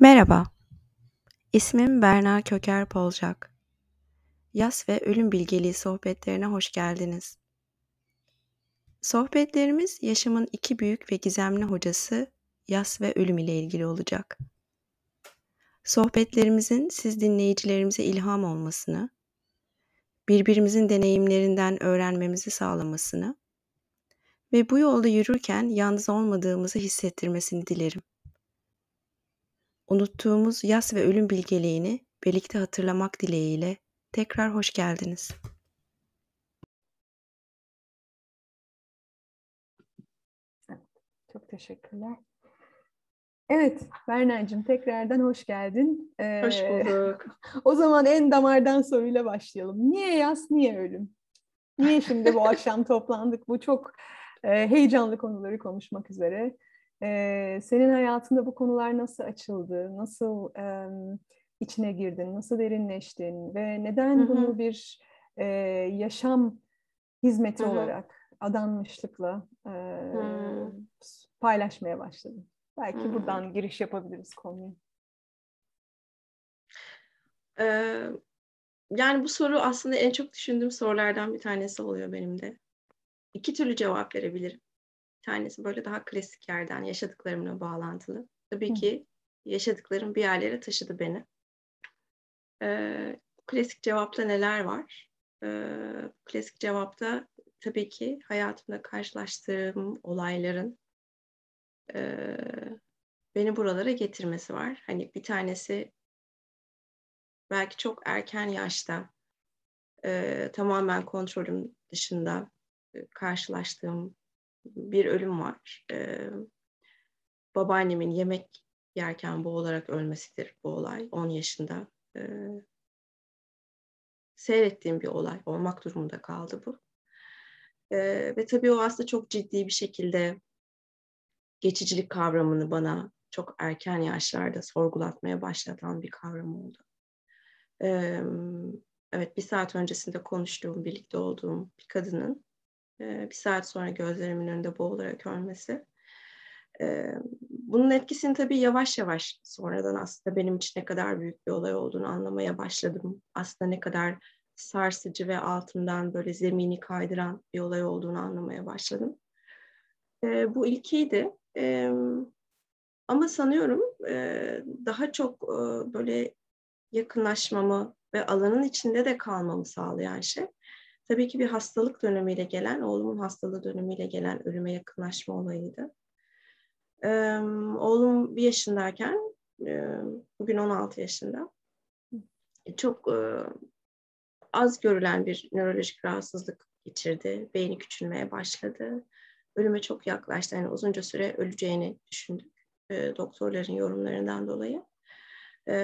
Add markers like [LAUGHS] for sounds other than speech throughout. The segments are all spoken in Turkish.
Merhaba, ismim Berna Köker Polcak. Yas ve Ölüm Bilgeliği sohbetlerine hoş geldiniz. Sohbetlerimiz yaşamın iki büyük ve gizemli hocası yas ve ölüm ile ilgili olacak. Sohbetlerimizin siz dinleyicilerimize ilham olmasını, birbirimizin deneyimlerinden öğrenmemizi sağlamasını ve bu yolda yürürken yalnız olmadığımızı hissettirmesini dilerim. Unuttuğumuz yas ve ölüm bilgeliğini birlikte hatırlamak dileğiyle tekrar hoş geldiniz. Çok teşekkürler. Evet, Berna'cığım tekrardan hoş geldin. Ee, hoş bulduk. [LAUGHS] o zaman en damardan soruyla başlayalım. Niye yas, niye ölüm? Niye şimdi bu [LAUGHS] akşam toplandık? Bu çok e, heyecanlı konuları konuşmak üzere. E, senin hayatında bu konular nasıl açıldı? Nasıl e, içine girdin? Nasıl derinleştin? Ve neden Hı-hı. bunu bir e, yaşam hizmeti Hı-hı. olarak adanmışlıkla e, paylaşmaya başladın? Belki Hı-hı. buradan giriş yapabiliriz konuya. Ee, yani bu soru aslında en çok düşündüğüm sorulardan bir tanesi oluyor benim de. İki türlü cevap verebilirim tanesi böyle daha klasik yerden yaşadıklarımla bağlantılı. Tabii ki yaşadıklarım bir yerlere taşıdı beni. Ee, klasik cevapta neler var? Ee, klasik cevapta tabii ki hayatımda karşılaştığım olayların e, beni buralara getirmesi var. Hani bir tanesi belki çok erken yaşta e, tamamen kontrolüm dışında e, karşılaştığım bir ölüm var. Ee, babaannemin yemek yerken boğularak ölmesidir bu olay. 10 yaşında. Ee, seyrettiğim bir olay. Olmak durumunda kaldı bu. Ee, ve tabii o aslında çok ciddi bir şekilde geçicilik kavramını bana çok erken yaşlarda sorgulatmaya başlatan bir kavram oldu. Ee, evet bir saat öncesinde konuştuğum, birlikte olduğum bir kadının bir saat sonra gözlerimin önünde boğularak ölmesi. Bunun etkisini tabii yavaş yavaş sonradan aslında benim için ne kadar büyük bir olay olduğunu anlamaya başladım. Aslında ne kadar sarsıcı ve altından böyle zemini kaydıran bir olay olduğunu anlamaya başladım. Bu ilkiydi. Ama sanıyorum daha çok böyle yakınlaşmamı ve alanın içinde de kalmamı sağlayan şey Tabii ki bir hastalık dönemiyle gelen, oğlumun hastalığı dönemiyle gelen ölüme yakınlaşma olayıydı. Ee, oğlum bir yaşındayken, e, bugün 16 yaşında, çok e, az görülen bir nörolojik rahatsızlık geçirdi. Beyni küçülmeye başladı. Ölüme çok yaklaştı. Yani uzunca süre öleceğini düşündük e, doktorların yorumlarından dolayı. E,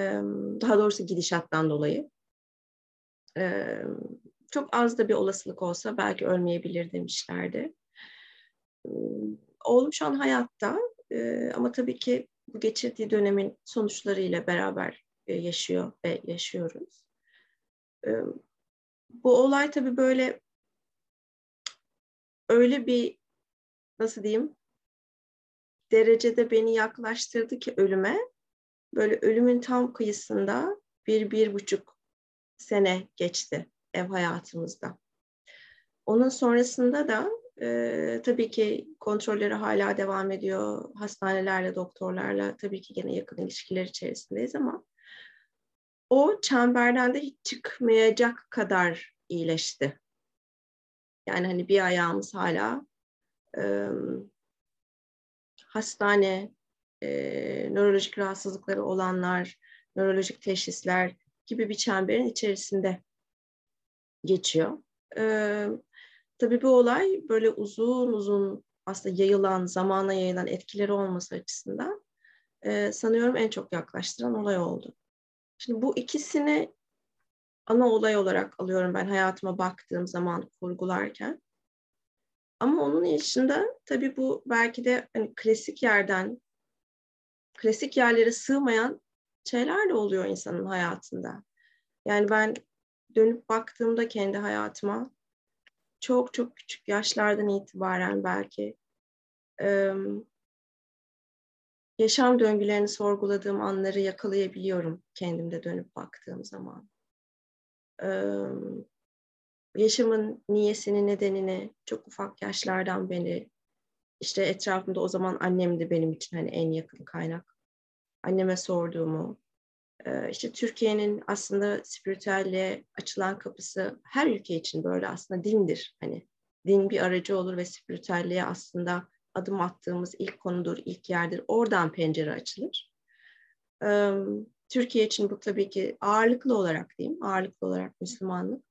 daha doğrusu gidişattan dolayı. E, çok az da bir olasılık olsa belki ölmeyebilir demişlerdi. Oğlum şu an hayatta ama tabii ki bu geçirdiği dönemin sonuçlarıyla beraber yaşıyor ve yaşıyoruz. Bu olay tabii böyle öyle bir nasıl diyeyim derecede beni yaklaştırdı ki ölüme. Böyle ölümün tam kıyısında bir, bir buçuk sene geçti ev hayatımızda. Onun sonrasında da e, tabii ki kontrolleri hala devam ediyor. Hastanelerle, doktorlarla tabii ki gene yakın ilişkiler içerisindeyiz ama o çemberden de hiç çıkmayacak kadar iyileşti. Yani hani bir ayağımız hala e, hastane, e, nörolojik rahatsızlıkları olanlar, nörolojik teşhisler gibi bir çemberin içerisinde geçiyor. Ee, tabii bu olay böyle uzun uzun aslında yayılan, zamana yayılan etkileri olması açısından e, sanıyorum en çok yaklaştıran olay oldu. Şimdi bu ikisini ana olay olarak alıyorum ben hayatıma baktığım zaman kurgularken. Ama onun dışında tabii bu belki de hani klasik yerden, klasik yerlere sığmayan şeyler de oluyor insanın hayatında. Yani ben dönüp baktığımda kendi hayatıma çok çok küçük yaşlardan itibaren belki yaşam döngülerini sorguladığım anları yakalayabiliyorum kendimde dönüp baktığım zaman. yaşamın niyesini, nedenini çok ufak yaşlardan beri işte etrafımda o zaman annemdi benim için hani en yakın kaynak. Anneme sorduğumu, işte Türkiye'nin aslında spiritüelliğe açılan kapısı her ülke için böyle aslında dindir. Hani din bir aracı olur ve spiritüelliğe aslında adım attığımız ilk konudur, ilk yerdir. Oradan pencere açılır. Türkiye için bu tabii ki ağırlıklı olarak diyeyim, ağırlıklı olarak Müslümanlık.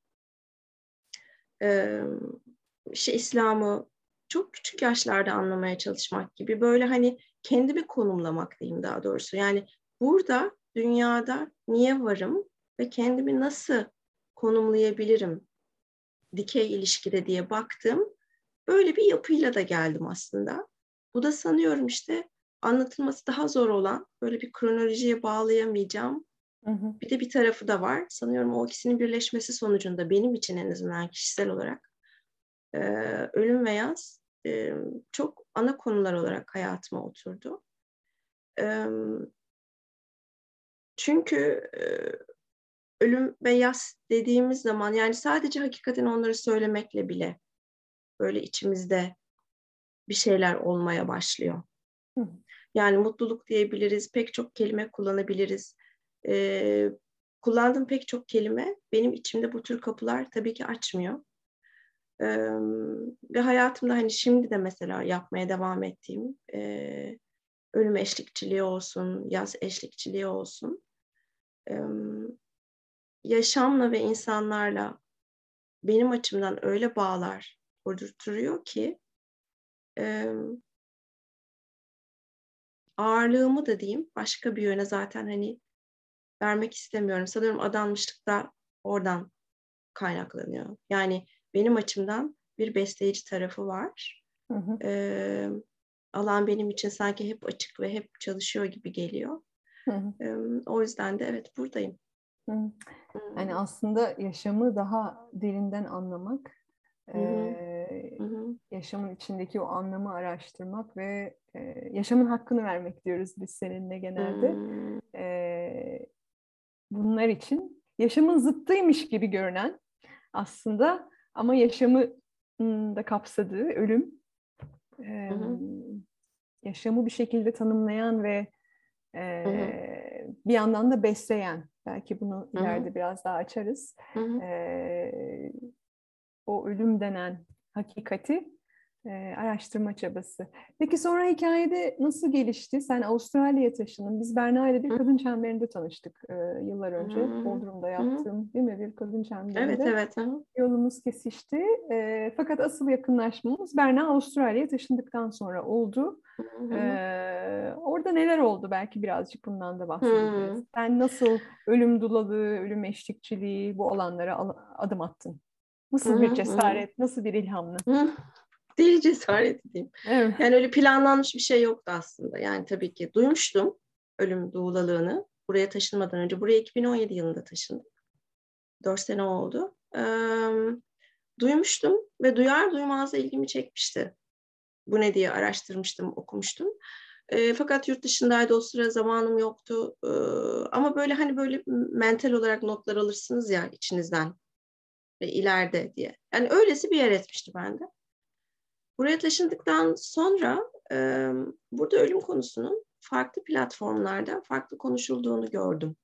İşte İslam'ı çok küçük yaşlarda anlamaya çalışmak gibi böyle hani kendimi konumlamak diyeyim daha doğrusu. Yani burada dünyada niye varım ve kendimi nasıl konumlayabilirim dikey ilişkide diye baktım. Böyle bir yapıyla da geldim aslında. Bu da sanıyorum işte anlatılması daha zor olan, böyle bir kronolojiye bağlayamayacağım hı hı. bir de bir tarafı da var. Sanıyorum o ikisinin birleşmesi sonucunda benim için en azından kişisel olarak e, ölüm ve yaz e, çok ana konular olarak hayatıma oturdu. E, çünkü e, ölüm ve yas dediğimiz zaman yani sadece hakikaten onları söylemekle bile böyle içimizde bir şeyler olmaya başlıyor. Yani mutluluk diyebiliriz, pek çok kelime kullanabiliriz. Ee, kullandığım pek çok kelime benim içimde bu tür kapılar tabii ki açmıyor. Ee, ve hayatımda hani şimdi de mesela yapmaya devam ettiğim e, ölüm eşlikçiliği olsun, yaz eşlikçiliği olsun. Yaşamla ve insanlarla benim açımdan öyle bağlar kurdurturuyor ki ağırlığımı da diyeyim başka bir yöne zaten hani vermek istemiyorum. Sanırım adanmışlık da oradan kaynaklanıyor. Yani benim açımdan bir besleyici tarafı var. Hı hı. E, alan benim için sanki hep açık ve hep çalışıyor gibi geliyor. Hı hı. O yüzden de evet buradayım. Hı. Yani aslında yaşamı daha derinden anlamak, hı hı. E, hı hı. yaşamın içindeki o anlamı araştırmak ve e, yaşamın hakkını vermek diyoruz biz seninle genelde. Hı. E, bunlar için yaşamın zıttıymış gibi görünen aslında ama yaşamı da kapsadığı ölüm, e, hı hı. yaşamı bir şekilde tanımlayan ve e, hı hı. bir yandan da besleyen Belki bunu ileride biraz daha açarız. Ee, o ölüm denen hakikati e, araştırma çabası. Peki sonra hikayede nasıl gelişti? Sen Avustralya'ya taşındın. Biz Berna ile bir kadın çemberinde tanıştık e, yıllar önce. Hı-hı. Bodrum'da yaptığım değil mi? Bir kadın çemberinde. Evet, evet. Hı-hı. Yolumuz kesişti. E, fakat asıl yakınlaşmamız Berna Avustralya'ya taşındıktan sonra oldu. Ee, orada neler oldu? Belki birazcık bundan da bahsedebiliriz. Hmm. Sen nasıl ölüm dulalığı, ölüm eşlikçiliği bu alanlara adım attın? Nasıl bir cesaret, nasıl bir ilhamla? [LAUGHS] Deli cesaret diyeyim. Evet. Yani öyle planlanmış bir şey yoktu aslında. Yani tabii ki duymuştum ölüm doğulalığını. Buraya taşınmadan önce. Buraya 2017 yılında taşındım. Dört sene oldu. Ee, duymuştum ve duyar duymaz da ilgimi çekmişti bu ne diye araştırmıştım, okumuştum. E, fakat yurt dışındaydı o sıra zamanım yoktu. E, ama böyle hani böyle mental olarak notlar alırsınız ya içinizden ve ileride diye. Yani öylesi bir yer etmişti bende. Buraya taşındıktan sonra e, burada ölüm konusunun farklı platformlarda farklı konuşulduğunu gördüm.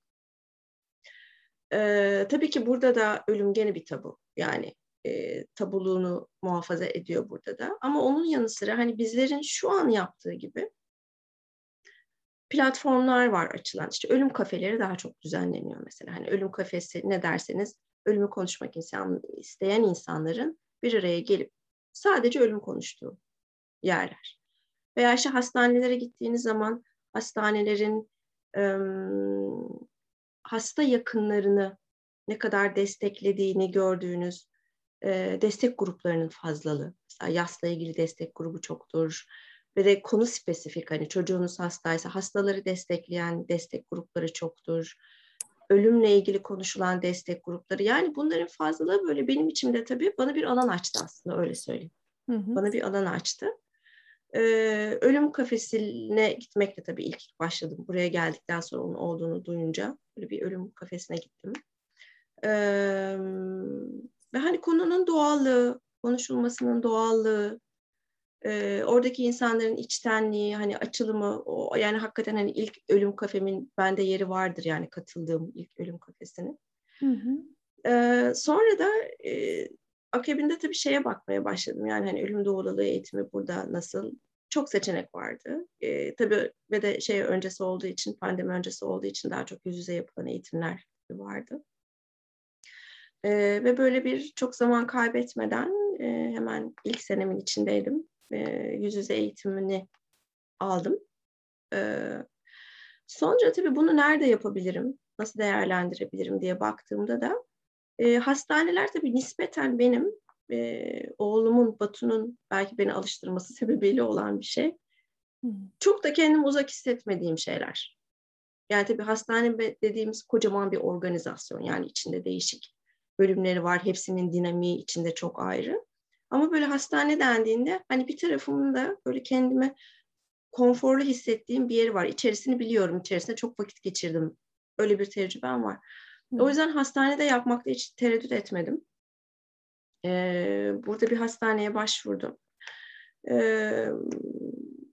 E, tabii ki burada da ölüm gene bir tabu. Yani e, tabuluğunu muhafaza ediyor burada da. Ama onun yanı sıra hani bizlerin şu an yaptığı gibi platformlar var açılan. İşte ölüm kafeleri daha çok düzenleniyor mesela. Hani ölüm kafesi ne derseniz ölümü konuşmak insan, isteyen insanların bir araya gelip sadece ölüm konuştuğu yerler. Veya işte hastanelere gittiğiniz zaman hastanelerin ım, hasta yakınlarını ne kadar desteklediğini gördüğünüz e, destek gruplarının fazlalığı. Mesela yasla ilgili destek grubu çoktur. Ve de konu spesifik hani çocuğunuz hastaysa hastaları destekleyen destek grupları çoktur. Ölümle ilgili konuşulan destek grupları. Yani bunların fazlalığı böyle benim içimde tabii bana bir alan açtı aslında öyle söyleyeyim. Hı hı. Bana bir alan açtı. e, ölüm kafesine gitmekle tabii ilk başladım. Buraya geldikten sonra onun olduğunu duyunca böyle bir ölüm kafesine gittim. E, ve hani konunun doğallığı, konuşulmasının doğallığı, e, oradaki insanların içtenliği, hani açılımı, o, yani hakikaten hani ilk ölüm kafemin bende yeri vardır yani katıldığım ilk ölüm kafesinin. Hı hı. E, sonra da e, akabinde tabii şeye bakmaya başladım. Yani hani ölüm doğruluğu eğitimi burada nasıl? Çok seçenek vardı. E, tabii ve de şey öncesi olduğu için, pandemi öncesi olduğu için daha çok yüz yüze yapılan eğitimler vardı. E, ve böyle bir çok zaman kaybetmeden e, hemen ilk senemin içindeydim. E, yüz yüze eğitimini aldım. E, sonra tabii bunu nerede yapabilirim, nasıl değerlendirebilirim diye baktığımda da e, hastaneler tabii nispeten benim e, oğlumun Batu'nun belki beni alıştırması [LAUGHS] sebebiyle olan bir şey. Çok da kendimi uzak hissetmediğim şeyler. Yani tabii hastane dediğimiz kocaman bir organizasyon. Yani içinde değişik bölümleri var. Hepsinin dinamiği içinde çok ayrı. Ama böyle hastane dendiğinde hani bir tarafımın da böyle kendime konforlu hissettiğim bir yeri var. İçerisini biliyorum. İçerisinde çok vakit geçirdim. Öyle bir tecrübem var. Hı. O yüzden hastanede yapmakta hiç tereddüt etmedim. Ee, burada bir hastaneye başvurdum. Ee,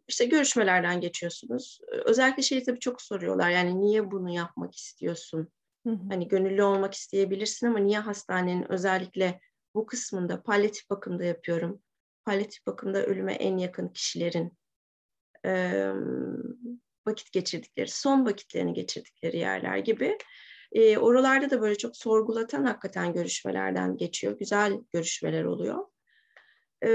işte görüşmelerden geçiyorsunuz. Özellikle şeyi tabii çok soruyorlar. Yani niye bunu yapmak istiyorsun? Hı hı. Hani gönüllü olmak isteyebilirsin ama niye hastanenin özellikle bu kısmında palyatif bakımda yapıyorum. Palyatif bakımda ölüme en yakın kişilerin e, vakit geçirdikleri, son vakitlerini geçirdikleri yerler gibi e, oralarda da böyle çok sorgulatan hakikaten görüşmelerden geçiyor. Güzel görüşmeler oluyor. E,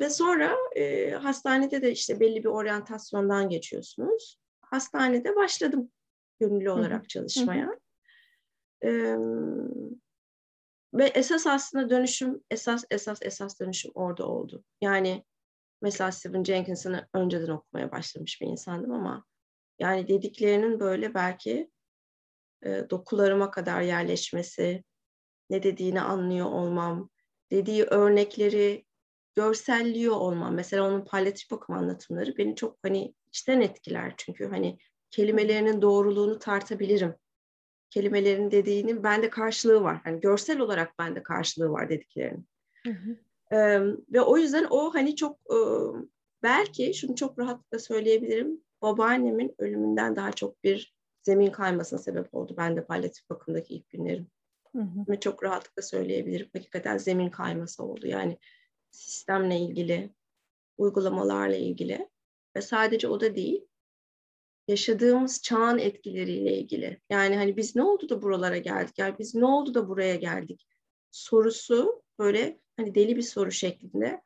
ve sonra e, hastanede de işte belli bir oryantasyondan geçiyorsunuz. Hastanede başladım gönüllü olarak çalışmaya. E, ve esas aslında dönüşüm, esas esas esas dönüşüm orada oldu. Yani mesela Stephen Jenkins'ını önceden okumaya başlamış bir insandım ama yani dediklerinin böyle belki e, dokularıma kadar yerleşmesi, ne dediğini anlıyor olmam, dediği örnekleri görselliyor olmam. Mesela onun palyatif bakım anlatımları beni çok hani içten etkiler. Çünkü hani kelimelerinin doğruluğunu tartabilirim. Kelimelerin dediğinin bende karşılığı var. Hani görsel olarak bende karşılığı var dediklerinin. Hı hı. Ee, ve o yüzden o hani çok e, belki şunu çok rahatlıkla söyleyebilirim. Babaannemin ölümünden daha çok bir zemin kaymasına sebep oldu. Ben de palyatif bakımdaki ilk günlerim. Hı hı. Çok rahatlıkla söyleyebilirim. Hakikaten zemin kayması oldu. Yani sistemle ilgili, uygulamalarla ilgili ve sadece o da değil, yaşadığımız çağın etkileriyle ilgili. Yani hani biz ne oldu da buralara geldik? Yani biz ne oldu da buraya geldik? Sorusu böyle hani deli bir soru şeklinde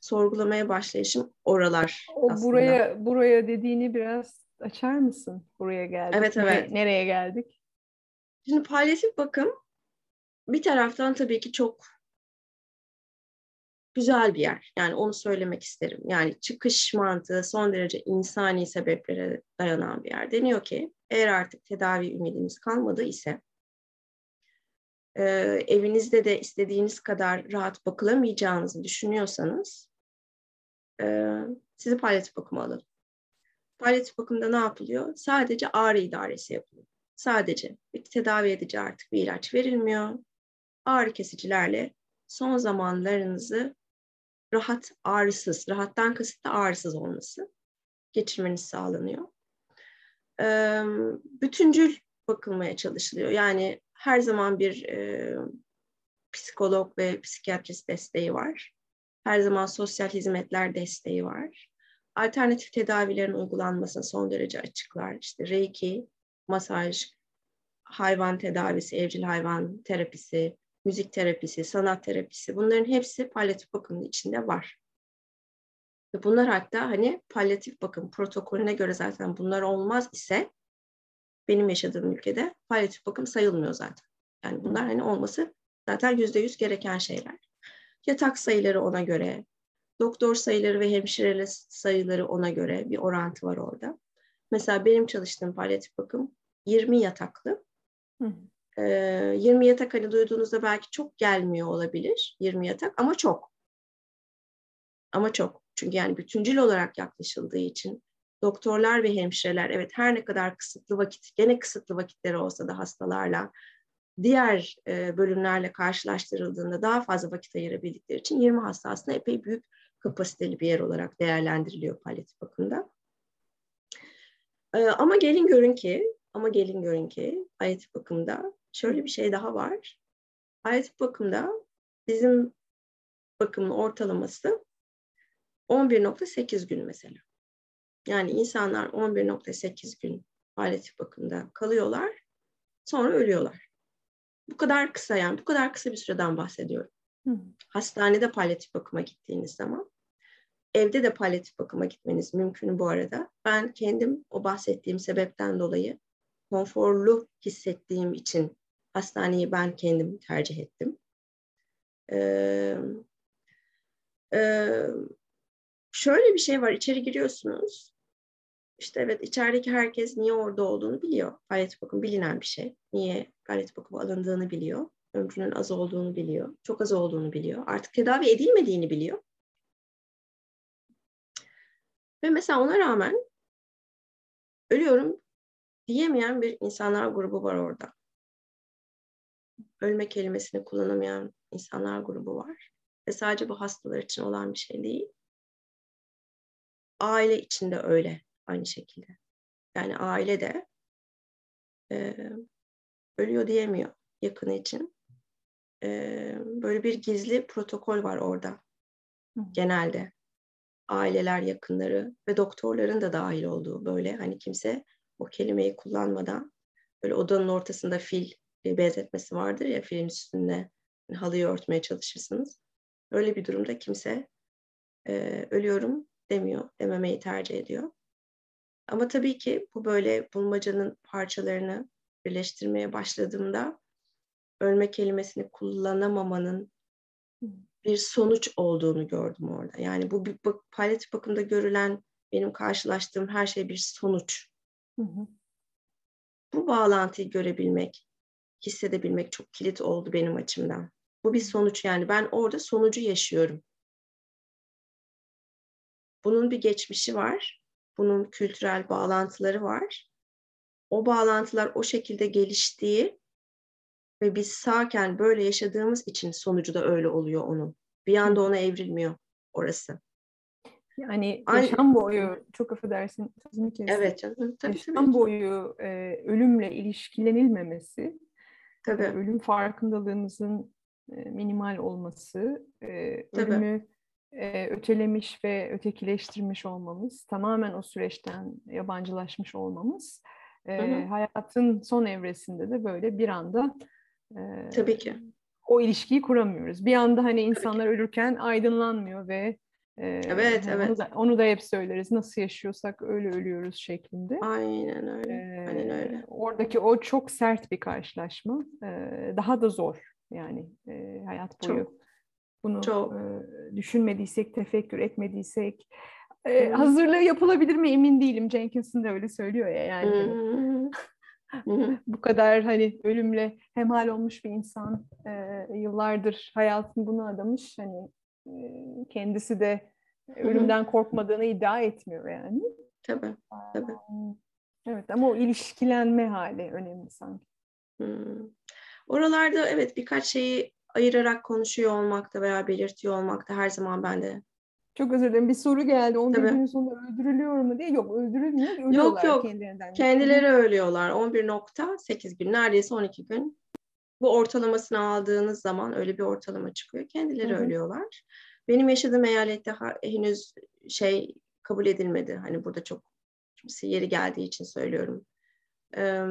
sorgulamaya başlayışım oralar o aslında. Buraya buraya dediğini biraz açar mısın? Buraya geldik. Evet evet. Nereye geldik? Şimdi palyatif bakım bir taraftan tabii ki çok güzel bir yer. Yani onu söylemek isterim. Yani çıkış mantığı son derece insani sebeplere dayanan bir yer. Deniyor ki eğer artık tedavi ümidiniz kalmadı ise evinizde de istediğiniz kadar rahat bakılamayacağınızı düşünüyorsanız sizi palyatif bakıma alalım. Palyatif bakımda ne yapılıyor? Sadece ağrı idaresi yapılıyor. Sadece bir tedavi edici artık bir ilaç verilmiyor. Ağrı kesicilerle son zamanlarınızı rahat, ağrısız, rahattan kasıt da ağrısız olması geçirmeniz sağlanıyor. Bütüncül bakılmaya çalışılıyor. Yani her zaman bir e, psikolog ve psikiyatrist desteği var. Her zaman sosyal hizmetler desteği var alternatif tedavilerin uygulanmasına son derece açıklar. İşte reiki, masaj, hayvan tedavisi, evcil hayvan terapisi, müzik terapisi, sanat terapisi bunların hepsi palyatif bakımın içinde var. Ve bunlar hatta hani palyatif bakım protokolüne göre zaten bunlar olmaz ise benim yaşadığım ülkede palyatif bakım sayılmıyor zaten. Yani bunlar hani olması zaten yüzde yüz gereken şeyler. Yatak sayıları ona göre, Doktor sayıları ve hemşire sayıları ona göre bir orantı var orada. Mesela benim çalıştığım palyatif bakım 20 yataklı. Hı. Ee, 20 yatak hani duyduğunuzda belki çok gelmiyor olabilir 20 yatak ama çok. Ama çok. Çünkü yani bütüncül olarak yaklaşıldığı için doktorlar ve hemşireler evet her ne kadar kısıtlı vakit, gene kısıtlı vakitleri olsa da hastalarla diğer e, bölümlerle karşılaştırıldığında daha fazla vakit ayırabildikleri için 20 hasta aslında epey büyük kapasiteli bir yer olarak değerlendiriliyor palyatif bakımda. E, ama gelin görün ki, ama gelin görün ki palyatif bakımda şöyle bir şey daha var. Palyatif bakımda bizim bakımın ortalaması 11.8 gün mesela. Yani insanlar 11.8 gün palyatif bakımda kalıyorlar, sonra ölüyorlar. Bu kadar kısa yani bu kadar kısa bir süreden bahsediyorum. Hı. Hastanede palyatif bakıma gittiğiniz zaman evde de palyatif bakıma gitmeniz mümkün bu arada. Ben kendim o bahsettiğim sebepten dolayı konforlu hissettiğim için hastaneyi ben kendim tercih ettim. Ee, e, şöyle bir şey var. İçeri giriyorsunuz. İşte evet içerideki herkes niye orada olduğunu biliyor. Palyatif bakım bilinen bir şey. Niye palyatif bakım alındığını biliyor. Ömrünün az olduğunu biliyor. Çok az olduğunu biliyor. Artık tedavi edilmediğini biliyor. Ve mesela ona rağmen ölüyorum diyemeyen bir insanlar grubu var orada. Ölme kelimesini kullanamayan insanlar grubu var. Ve sadece bu hastalar için olan bir şey değil. Aile içinde öyle aynı şekilde. Yani aile de e, ölüyor diyemiyor yakını için. E, böyle bir gizli protokol var orada Hı. genelde. Aileler, yakınları ve doktorların da dahil olduğu böyle hani kimse o kelimeyi kullanmadan böyle odanın ortasında fil benzetmesi vardır ya film üstünde hani halıyı örtmeye çalışırsınız. Öyle bir durumda kimse e, ölüyorum demiyor, dememeyi tercih ediyor. Ama tabii ki bu böyle bulmacanın parçalarını birleştirmeye başladığımda ölme kelimesini kullanamamanın bir sonuç olduğunu gördüm orada. Yani bu bir bak, palyatif bakımda görülen benim karşılaştığım her şey bir sonuç. Hı hı. Bu bağlantıyı görebilmek, hissedebilmek çok kilit oldu benim açımdan. Bu bir sonuç yani ben orada sonucu yaşıyorum. Bunun bir geçmişi var. Bunun kültürel bağlantıları var. O bağlantılar o şekilde geliştiği ve biz sağken böyle yaşadığımız için sonucu da öyle oluyor onun. Bir anda ona evrilmiyor orası. Yani Aynı... yaşam boyu, çok affedersin sözünü kestim. Evet canım. Tabii, yaşam tabii. boyu e, ölümle ilişkilenilmemesi, tabii. Ölüm farkındalığımızın e, minimal olması, e, ölümü e, ötelemiş ve ötekileştirmiş olmamız, tamamen o süreçten yabancılaşmış olmamız, hı hı. hayatın son evresinde de böyle bir anda Tabii ki. o ilişkiyi kuramıyoruz. Bir anda hani insanlar ölürken aydınlanmıyor ve e, evet, hani evet. Onu da, onu da hep söyleriz. Nasıl yaşıyorsak öyle ölüyoruz şeklinde. Aynen öyle. E, Aynen öyle. Oradaki o çok sert bir karşılaşma. E, daha da zor yani e, hayat boyu. Çok. Bunu çok. E, düşünmediysek, tefekkür etmediysek e, hazırlığı yapılabilir mi emin değilim. Jenkinson de öyle söylüyor ya yani. [LAUGHS] bu kadar hani ölümle hemhal olmuş bir insan e, yıllardır hayatını buna adamış. Hani kendisi de ölümden korkmadığını iddia etmiyor yani. Tabii, tabii. Evet ama o ilişkilenme hali önemli sanki. Hmm. Oralarda evet birkaç şeyi ayırarak konuşuyor olmakta veya belirtiyor olmakta her zaman bende çok özür dilerim. Bir soru geldi. 11 Tabii. günün sonunda öldürülüyor mu diye. Yok öldürülmüyor. Ölüyorlar yok yok. Kendilerinden. Kendileri ölüyorlar. 11.8 gün. Neredeyse 12 gün. Bu ortalamasını aldığınız zaman öyle bir ortalama çıkıyor. Kendileri Hı-hı. ölüyorlar. Benim yaşadığım eyalette henüz şey kabul edilmedi. Hani burada çok yeri geldiği için söylüyorum. Ee,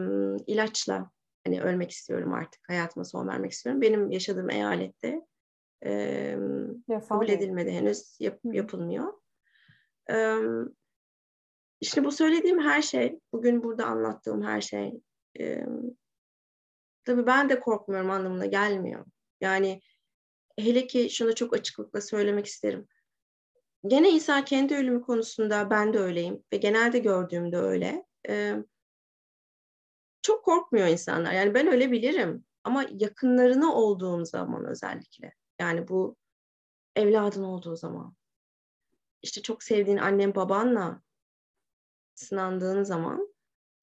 ilaçla hani ölmek istiyorum artık. Hayatıma son vermek istiyorum. Benim yaşadığım eyalette e, kabul edilmedi henüz yap, yapılmıyor. E, işte bu söylediğim her şey, bugün burada anlattığım her şey e, tabii ben de korkmuyorum anlamına gelmiyor. Yani hele ki şunu çok açıklıkla söylemek isterim. Gene insan kendi ölümü konusunda ben de öyleyim ve genelde gördüğümde öyle. E, çok korkmuyor insanlar. Yani ben öyle bilirim ama yakınlarına olduğum zaman özellikle. Yani bu evladın olduğu zaman. işte çok sevdiğin annen babanla sınandığın zaman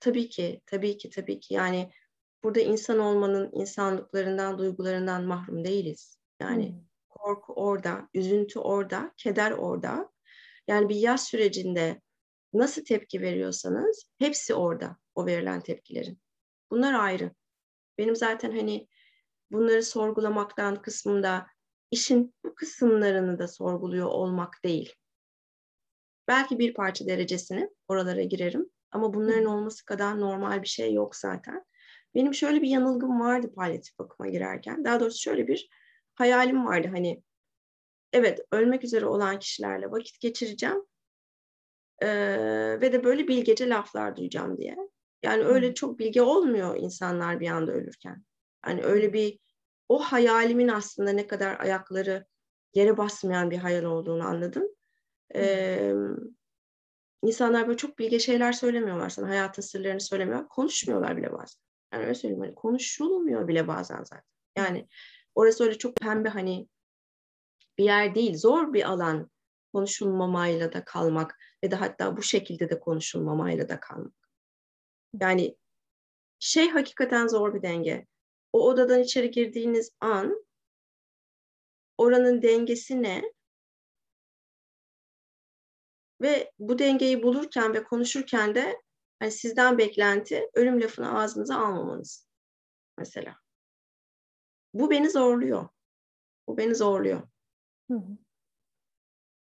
tabii ki, tabii ki, tabii ki yani burada insan olmanın insanlıklarından, duygularından mahrum değiliz. Yani hmm. korku orada, üzüntü orada, keder orada. Yani bir yaz sürecinde nasıl tepki veriyorsanız hepsi orada o verilen tepkilerin. Bunlar ayrı. Benim zaten hani bunları sorgulamaktan kısmında işin bu kısımlarını da sorguluyor olmak değil. Belki bir parça derecesini oralara girerim ama bunların olması kadar normal bir şey yok zaten. Benim şöyle bir yanılgım vardı palyatif bakıma girerken. Daha doğrusu şöyle bir hayalim vardı hani evet ölmek üzere olan kişilerle vakit geçireceğim ee, ve de böyle bilgece laflar duyacağım diye. Yani öyle çok bilgi olmuyor insanlar bir anda ölürken. Hani öyle bir o hayalimin aslında ne kadar ayakları yere basmayan bir hayal olduğunu anladım. Ee, insanlar böyle çok bilge şeyler söylemiyorlar sana. Hayatın sırlarını söylemiyorlar. Konuşmuyorlar bile bazen. Yani öyle söyleyeyim. Hani konuşulmuyor bile bazen zaten. Yani orası öyle çok pembe hani bir yer değil. Zor bir alan konuşulmamayla da kalmak ve de hatta bu şekilde de konuşulmamayla da kalmak. Yani şey hakikaten zor bir denge. O odadan içeri girdiğiniz an oranın dengesi ne? Ve bu dengeyi bulurken ve konuşurken de hani sizden beklenti ölüm lafını ağzınıza almamanız mesela. Bu beni zorluyor. Bu beni zorluyor. Hı hı.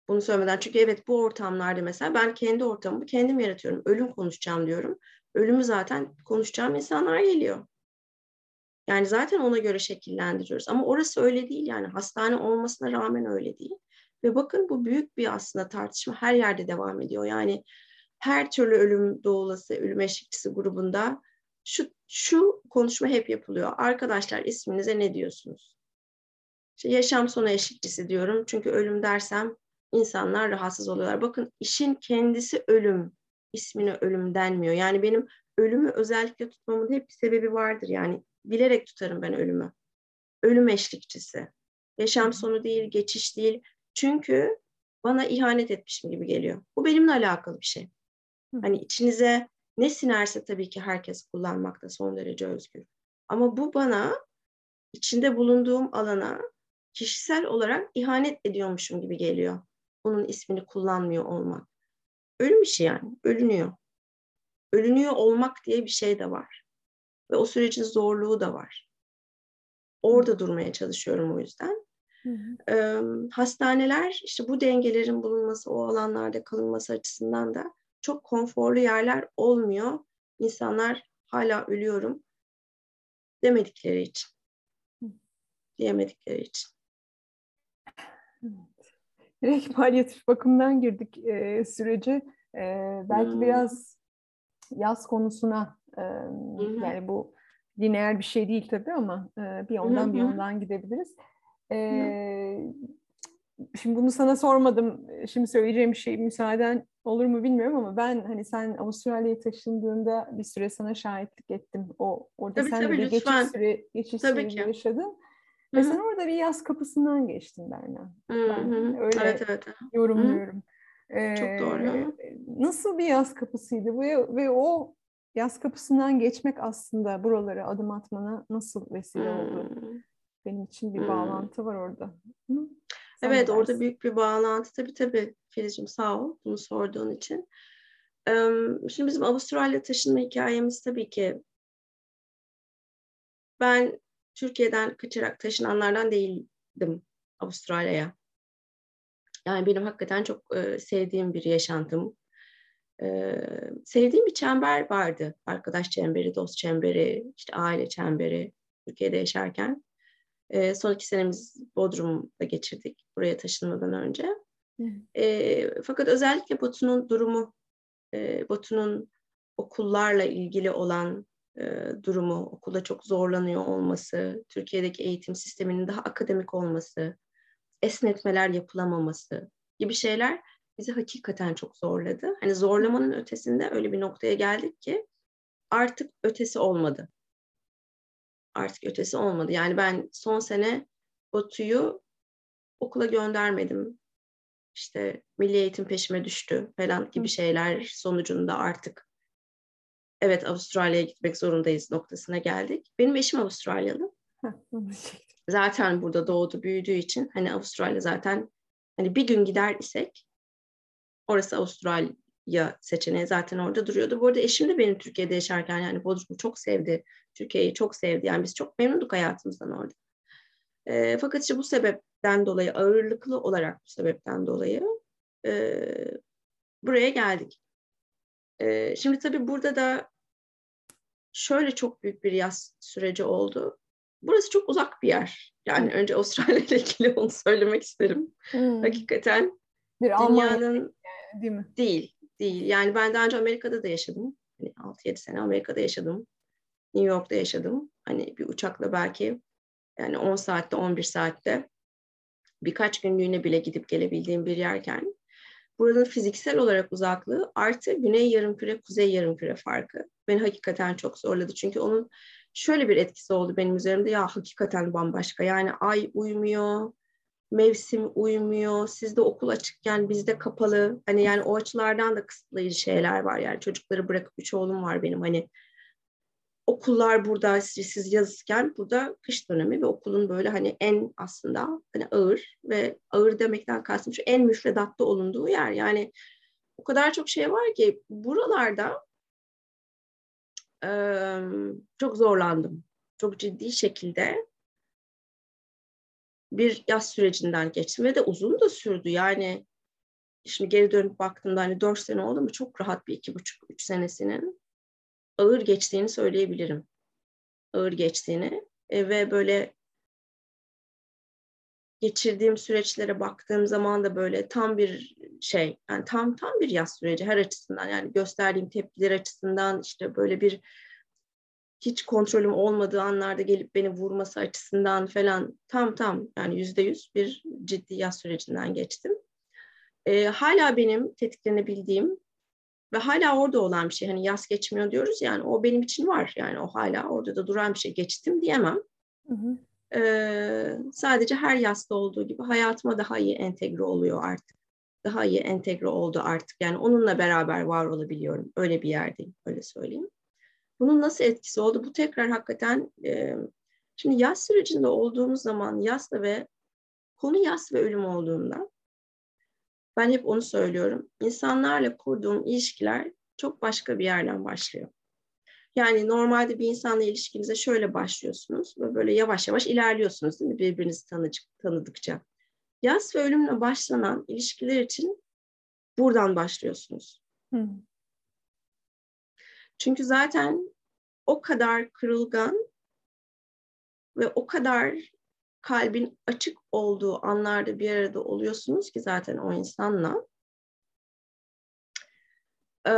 Bunu söylemeden. Çünkü evet bu ortamlarda mesela ben kendi ortamımı kendim yaratıyorum. Ölüm konuşacağım diyorum. Ölümü zaten konuşacağım insanlar geliyor. Yani zaten ona göre şekillendiriyoruz. Ama orası öyle değil yani. Hastane olmasına rağmen öyle değil. Ve bakın bu büyük bir aslında tartışma her yerde devam ediyor. Yani her türlü ölüm doğulası, ölüm eşlikçisi grubunda şu, şu konuşma hep yapılıyor. Arkadaşlar isminize ne diyorsunuz? İşte yaşam sonu eşlikçisi diyorum. Çünkü ölüm dersem insanlar rahatsız oluyorlar. Bakın işin kendisi ölüm. ismine ölüm denmiyor. Yani benim ölümü özellikle tutmamın hep bir sebebi vardır. Yani bilerek tutarım ben ölümü. Ölüm eşlikçisi. Yaşam sonu değil, geçiş değil. Çünkü bana ihanet etmişim gibi geliyor. Bu benimle alakalı bir şey. Hani içinize ne sinerse tabii ki herkes kullanmakta son derece özgür. Ama bu bana içinde bulunduğum alana kişisel olarak ihanet ediyormuşum gibi geliyor. Onun ismini kullanmıyor olmak. Ölüm işi yani. Ölünüyor. Ölünüyor olmak diye bir şey de var. Ve o sürecin zorluğu da var. Orada durmaya çalışıyorum o yüzden. Hı hı. Ee, hastaneler işte bu dengelerin bulunması, o alanlarda kalınması açısından da çok konforlu yerler olmuyor. İnsanlar hala ölüyorum demedikleri için. Diyemedikleri için. Direkt [LAUGHS] palyatif bakımdan girdik e, sürece. E, belki hmm. biraz yaz konusuna e, hmm. yani bu lineer bir şey değil tabii ama e, bir ondan hmm. bir ondan gidebiliriz. E, şimdi bunu sana sormadım. Şimdi söyleyeceğim bir şey müsaaden olur mu bilmiyorum ama ben hani sen Avustralya'ya taşındığında bir süre sana şahitlik ettim. O orada tabii, sen tabii, bir geçiş süre geçiş süreci yaşadın. Ve sen orada bir yaz kapısından geçtin Berna. Ben öyle evet, evet. yorumluyorum. Ee, Çok doğru. Nasıl bir yaz kapısıydı bu ve o yaz kapısından geçmek aslında buralara adım atmana nasıl vesile oldu? Benim için bir bağlantı var orada. Hı? Evet orada büyük bir bağlantı. Tabii tabii Filizciğim sağ ol bunu sorduğun için. Şimdi bizim Avustralya taşınma hikayemiz tabii ki ben Türkiye'den kaçarak taşınanlardan değildim Avustralya'ya. Yani benim hakikaten çok e, sevdiğim bir yaşantım. E, sevdiğim bir çember vardı. Arkadaş çemberi, dost çemberi, işte aile çemberi Türkiye'de yaşarken. E, son iki senemiz Bodrum'da geçirdik buraya taşınmadan önce. E, fakat özellikle Batu'nun durumu, e, Batu'nun okullarla ilgili olan e, durumu, okulda çok zorlanıyor olması, Türkiye'deki eğitim sisteminin daha akademik olması, esnetmeler yapılamaması gibi şeyler bizi hakikaten çok zorladı. Hani zorlamanın ötesinde öyle bir noktaya geldik ki artık ötesi olmadı. Artık ötesi olmadı. Yani ben son sene Batu'yu okula göndermedim. işte milli eğitim peşime düştü falan gibi şeyler sonucunda artık evet Avustralya'ya gitmek zorundayız noktasına geldik. Benim eşim Avustralyalı. zaten burada doğdu büyüdüğü için hani Avustralya zaten hani bir gün gider isek orası Avustralya seçeneği zaten orada duruyordu. Bu arada eşim de benim Türkiye'de yaşarken yani Bodrum'u çok sevdi. Türkiye'yi çok sevdi. Yani biz çok memnunduk hayatımızdan orada. E, fakat işte bu sebepten dolayı ağırlıklı olarak bu sebepten dolayı e, buraya geldik. E, şimdi tabii burada da şöyle çok büyük bir yaz süreci oldu. Burası çok uzak bir yer. Yani hmm. önce [LAUGHS] Avustralya ile ilgili onu söylemek isterim. Hmm. Hakikaten bir dünyanın değil mi? Değil, değil. Yani ben daha önce Amerika'da da yaşadım. Hani 6-7 sene Amerika'da yaşadım. New York'ta yaşadım. Hani bir uçakla belki yani 10 saatte 11 saatte birkaç günlüğüne bile gidip gelebildiğim bir yerken buranın fiziksel olarak uzaklığı artı güney yarımküre kuzey yarımküre farkı beni hakikaten çok zorladı. Çünkü onun şöyle bir etkisi oldu benim üzerimde ya hakikaten bambaşka yani ay uymuyor mevsim uymuyor sizde okul açıkken bizde kapalı hani yani o açılardan da kısıtlayıcı şeyler var yani çocukları bırakıp üç oğlum var benim hani okullar burada siz yazırken burada kış dönemi ve okulun böyle hani en aslında hani ağır ve ağır demekten kastım şu en müfredatta olunduğu yer. Yani o kadar çok şey var ki buralarda e, çok zorlandım. Çok ciddi şekilde bir yaz sürecinden geçtim ve de uzun da sürdü. Yani şimdi geri dönüp baktığımda hani dört sene oldu mu çok rahat bir iki buçuk, üç senesinin ağır geçtiğini söyleyebilirim. Ağır geçtiğini e, ve böyle geçirdiğim süreçlere baktığım zaman da böyle tam bir şey yani tam tam bir yaz süreci her açısından yani gösterdiğim tepkiler açısından işte böyle bir hiç kontrolüm olmadığı anlarda gelip beni vurması açısından falan tam tam yani yüzde yüz bir ciddi yaz sürecinden geçtim. Ee, hala benim tetiklenebildiğim ve hala orada olan bir şey. Hani yaz geçmiyor diyoruz yani o benim için var. Yani o hala orada da duran bir şey. Geçtim diyemem. Hı hı. Ee, sadece her yazda olduğu gibi hayatıma daha iyi entegre oluyor artık. Daha iyi entegre oldu artık. Yani onunla beraber var olabiliyorum. Öyle bir yerdeyim. Öyle söyleyeyim. Bunun nasıl etkisi oldu? Bu tekrar hakikaten e, şimdi yaz sürecinde olduğumuz zaman yasla ve konu yas ve ölüm olduğunda ben hep onu söylüyorum. İnsanlarla kurduğum ilişkiler çok başka bir yerden başlıyor. Yani normalde bir insanla ilişkinize şöyle başlıyorsunuz ve böyle yavaş yavaş ilerliyorsunuz değil mi birbirinizi tanıcık, tanıdıkça. Yaz ve ölümle başlanan ilişkiler için buradan başlıyorsunuz. Hı. Çünkü zaten o kadar kırılgan ve o kadar kalbin açık olduğu anlarda bir arada oluyorsunuz ki zaten o insanla. Ee,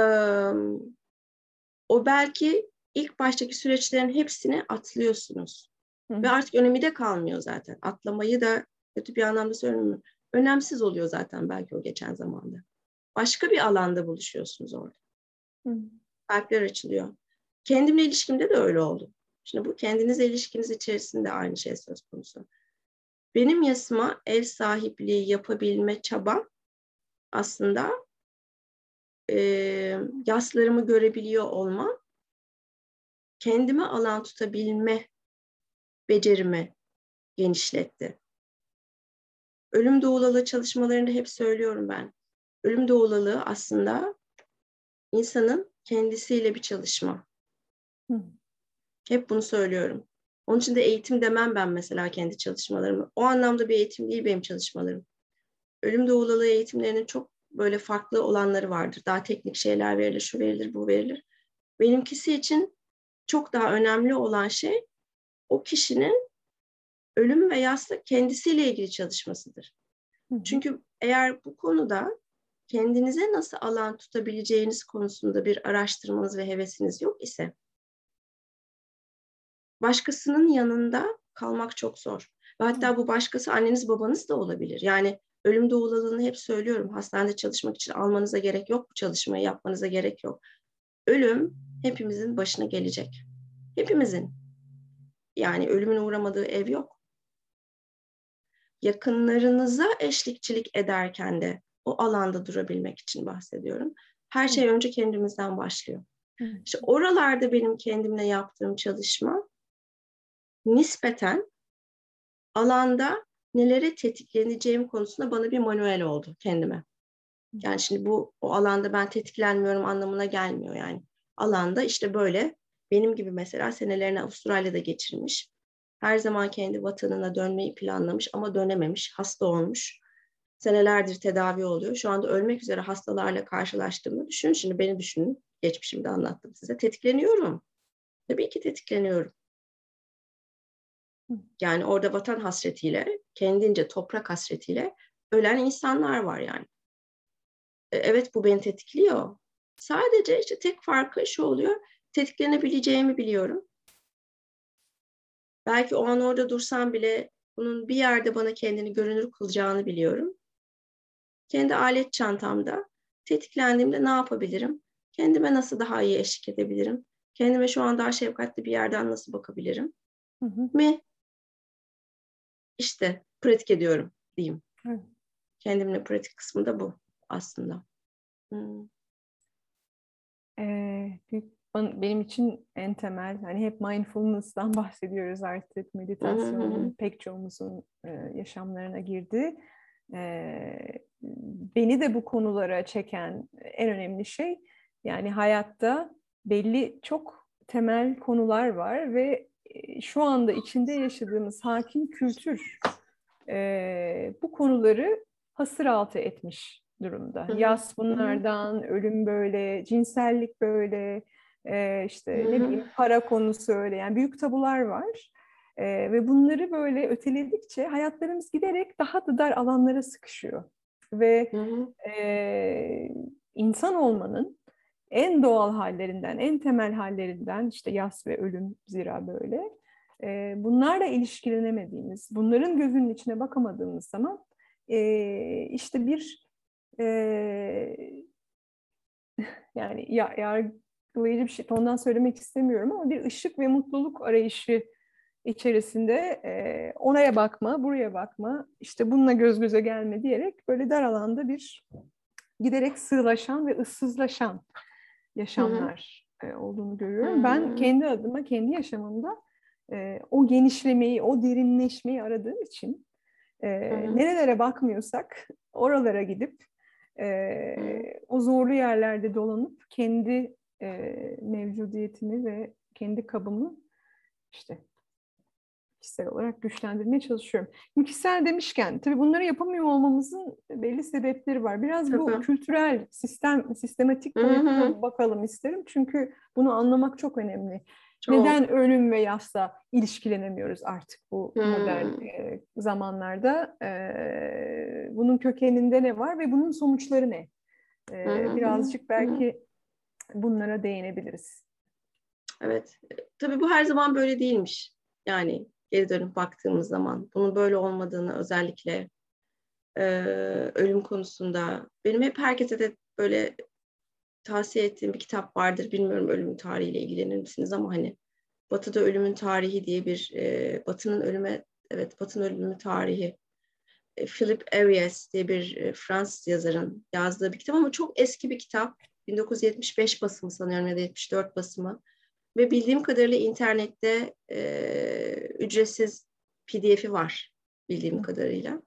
o belki ilk baştaki süreçlerin hepsini atlıyorsunuz. Hı. Ve artık önemi de kalmıyor zaten. Atlamayı da kötü bir anlamda söylemiyorum. Önemsiz oluyor zaten belki o geçen zamanda. Başka bir alanda buluşuyorsunuz orada. Hı. Kalpler açılıyor. Kendimle ilişkimde de öyle oldu. Şimdi bu kendinizle ilişkiniz içerisinde aynı şey söz konusu. Benim yasıma ev sahipliği yapabilme çabam aslında e, yaslarımı görebiliyor olma, kendime alan tutabilme becerimi genişletti. Ölüm doğulalı çalışmalarında hep söylüyorum ben. Ölüm doğulalığı aslında insanın kendisiyle bir çalışma. Hı. Hep bunu söylüyorum. Onun için de eğitim demem ben mesela kendi çalışmalarımı. O anlamda bir eğitim değil benim çalışmalarım. Ölüm doğulalı eğitimlerinin çok böyle farklı olanları vardır. Daha teknik şeyler verilir, şu verilir, bu verilir. Benimkisi için çok daha önemli olan şey o kişinin ölüm ve yasla kendisiyle ilgili çalışmasıdır. Hı. Çünkü eğer bu konuda kendinize nasıl alan tutabileceğiniz konusunda bir araştırmanız ve hevesiniz yok ise başkasının yanında kalmak çok zor. Ve hatta bu başkası anneniz babanız da olabilir. Yani ölüm doğulalığını hep söylüyorum. Hastanede çalışmak için almanıza gerek yok. Bu çalışmayı yapmanıza gerek yok. Ölüm hepimizin başına gelecek. Hepimizin. Yani ölümün uğramadığı ev yok. Yakınlarınıza eşlikçilik ederken de o alanda durabilmek için bahsediyorum. Her şey önce kendimizden başlıyor. İşte oralarda benim kendimle yaptığım çalışma nispeten alanda nelere tetikleneceğim konusunda bana bir manuel oldu kendime. Yani şimdi bu o alanda ben tetiklenmiyorum anlamına gelmiyor yani. Alanda işte böyle benim gibi mesela senelerini Avustralya'da geçirmiş. Her zaman kendi vatanına dönmeyi planlamış ama dönememiş, hasta olmuş. Senelerdir tedavi oluyor. Şu anda ölmek üzere hastalarla karşılaştığımı düşünün. Şimdi beni düşünün. Geçmişimde anlattım size. Tetikleniyorum. Tabii ki tetikleniyorum. Yani orada vatan hasretiyle, kendince toprak hasretiyle ölen insanlar var yani. E, evet bu beni tetikliyor. Sadece işte tek farkı şu oluyor. Tetiklenebileceğimi biliyorum. Belki o an orada dursam bile bunun bir yerde bana kendini görünür kılacağını biliyorum. Kendi alet çantamda tetiklendiğimde ne yapabilirim? Kendime nasıl daha iyi eşlik edebilirim? Kendime şu an daha şefkatli bir yerden nasıl bakabilirim? Hı hı. Mi? İşte pratik ediyorum diyeyim. Hı. Kendimle pratik kısmı da bu aslında. Hmm. Ee, benim için en temel hani hep mindfulness'tan [LAUGHS] bahsediyoruz artık meditasyonun pek çoğumuzun e, yaşamlarına girdi. Beni de bu konulara çeken en önemli şey yani hayatta belli çok temel konular var ve şu anda içinde yaşadığımız hakim kültür e, bu konuları hasır altı etmiş durumda. Hı-hı. Yas bunlardan, ölüm böyle, cinsellik böyle, e, işte Hı-hı. ne bileyim para konusu öyle. Yani büyük tabular var. E, ve bunları böyle öteledikçe hayatlarımız giderek daha da dar alanlara sıkışıyor. Ve e, insan olmanın en doğal hallerinden, en temel hallerinden işte yas ve ölüm zira böyle. E, bunlarla ilişkilenemediğimiz, bunların gözünün içine bakamadığımız zaman e, işte bir e, [LAUGHS] yani ya, yargılayıcı bir şey ondan söylemek istemiyorum ama bir ışık ve mutluluk arayışı içerisinde e, oraya bakma, buraya bakma, işte bununla göz göze gelme diyerek böyle dar alanda bir giderek sığlaşan ve ıssızlaşan yaşamlar e, olduğunu görüyorum. Hı-hı. Ben kendi adıma, kendi yaşamımda e, o genişlemeyi, o derinleşmeyi aradığım için e, nerelere bakmıyorsak oralara gidip e, o zorlu yerlerde dolanıp kendi e, mevcudiyetimi ve kendi kabımı işte kişisel olarak güçlendirmeye çalışıyorum. Kişisel demişken tabii bunları yapamıyor olmamızın belli sebepleri var. Biraz bu Hı-hı. kültürel, sistem, sistematik boyutuna bakalım isterim. Çünkü bunu anlamak çok önemli. Çok. Neden ölüm ve yasla ilişkilenemiyoruz artık bu hmm. modern e, zamanlarda? E, bunun kökeninde ne var ve bunun sonuçları ne? E, hmm. Birazcık belki hmm. bunlara değinebiliriz. Evet. Tabii bu her zaman böyle değilmiş. Yani geri dönüp baktığımız zaman bunun böyle olmadığını özellikle e, ölüm konusunda benim hep herkese de böyle tavsiye ettiğim bir kitap vardır. Bilmiyorum ölümün tarihiyle ilgilenir misiniz ama hani Batı'da Ölümün Tarihi diye bir e, Batı'nın ölüme evet Batı'nın ölümü tarihi e, Philip Arias diye bir e, Fransız yazarın yazdığı bir kitap ama çok eski bir kitap. 1975 basımı sanıyorum ya da 74 basımı. Ve bildiğim kadarıyla internette e, ücretsiz PDF'i var bildiğim kadarıyla.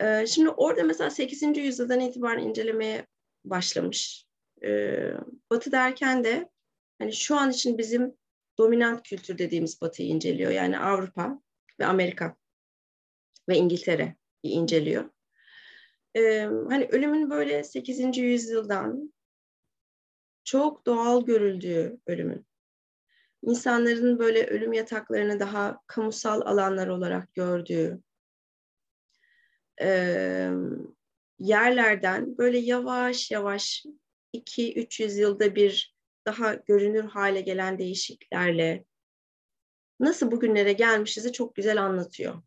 E, şimdi orada mesela 8. yüzyıldan itibaren incelemeye başlamış e, batı derken de hani şu an için bizim dominant kültür dediğimiz batıyı inceliyor. Yani Avrupa ve Amerika ve İngiltere inceliyor. E, hani ölümün böyle 8. yüzyıldan çok doğal görüldüğü ölümün insanların böyle ölüm yataklarını daha kamusal alanlar olarak gördüğü e, yerlerden böyle yavaş yavaş 2-300 yılda bir daha görünür hale gelen değişikliklerle nasıl bugünlere gelmişizi çok güzel anlatıyor.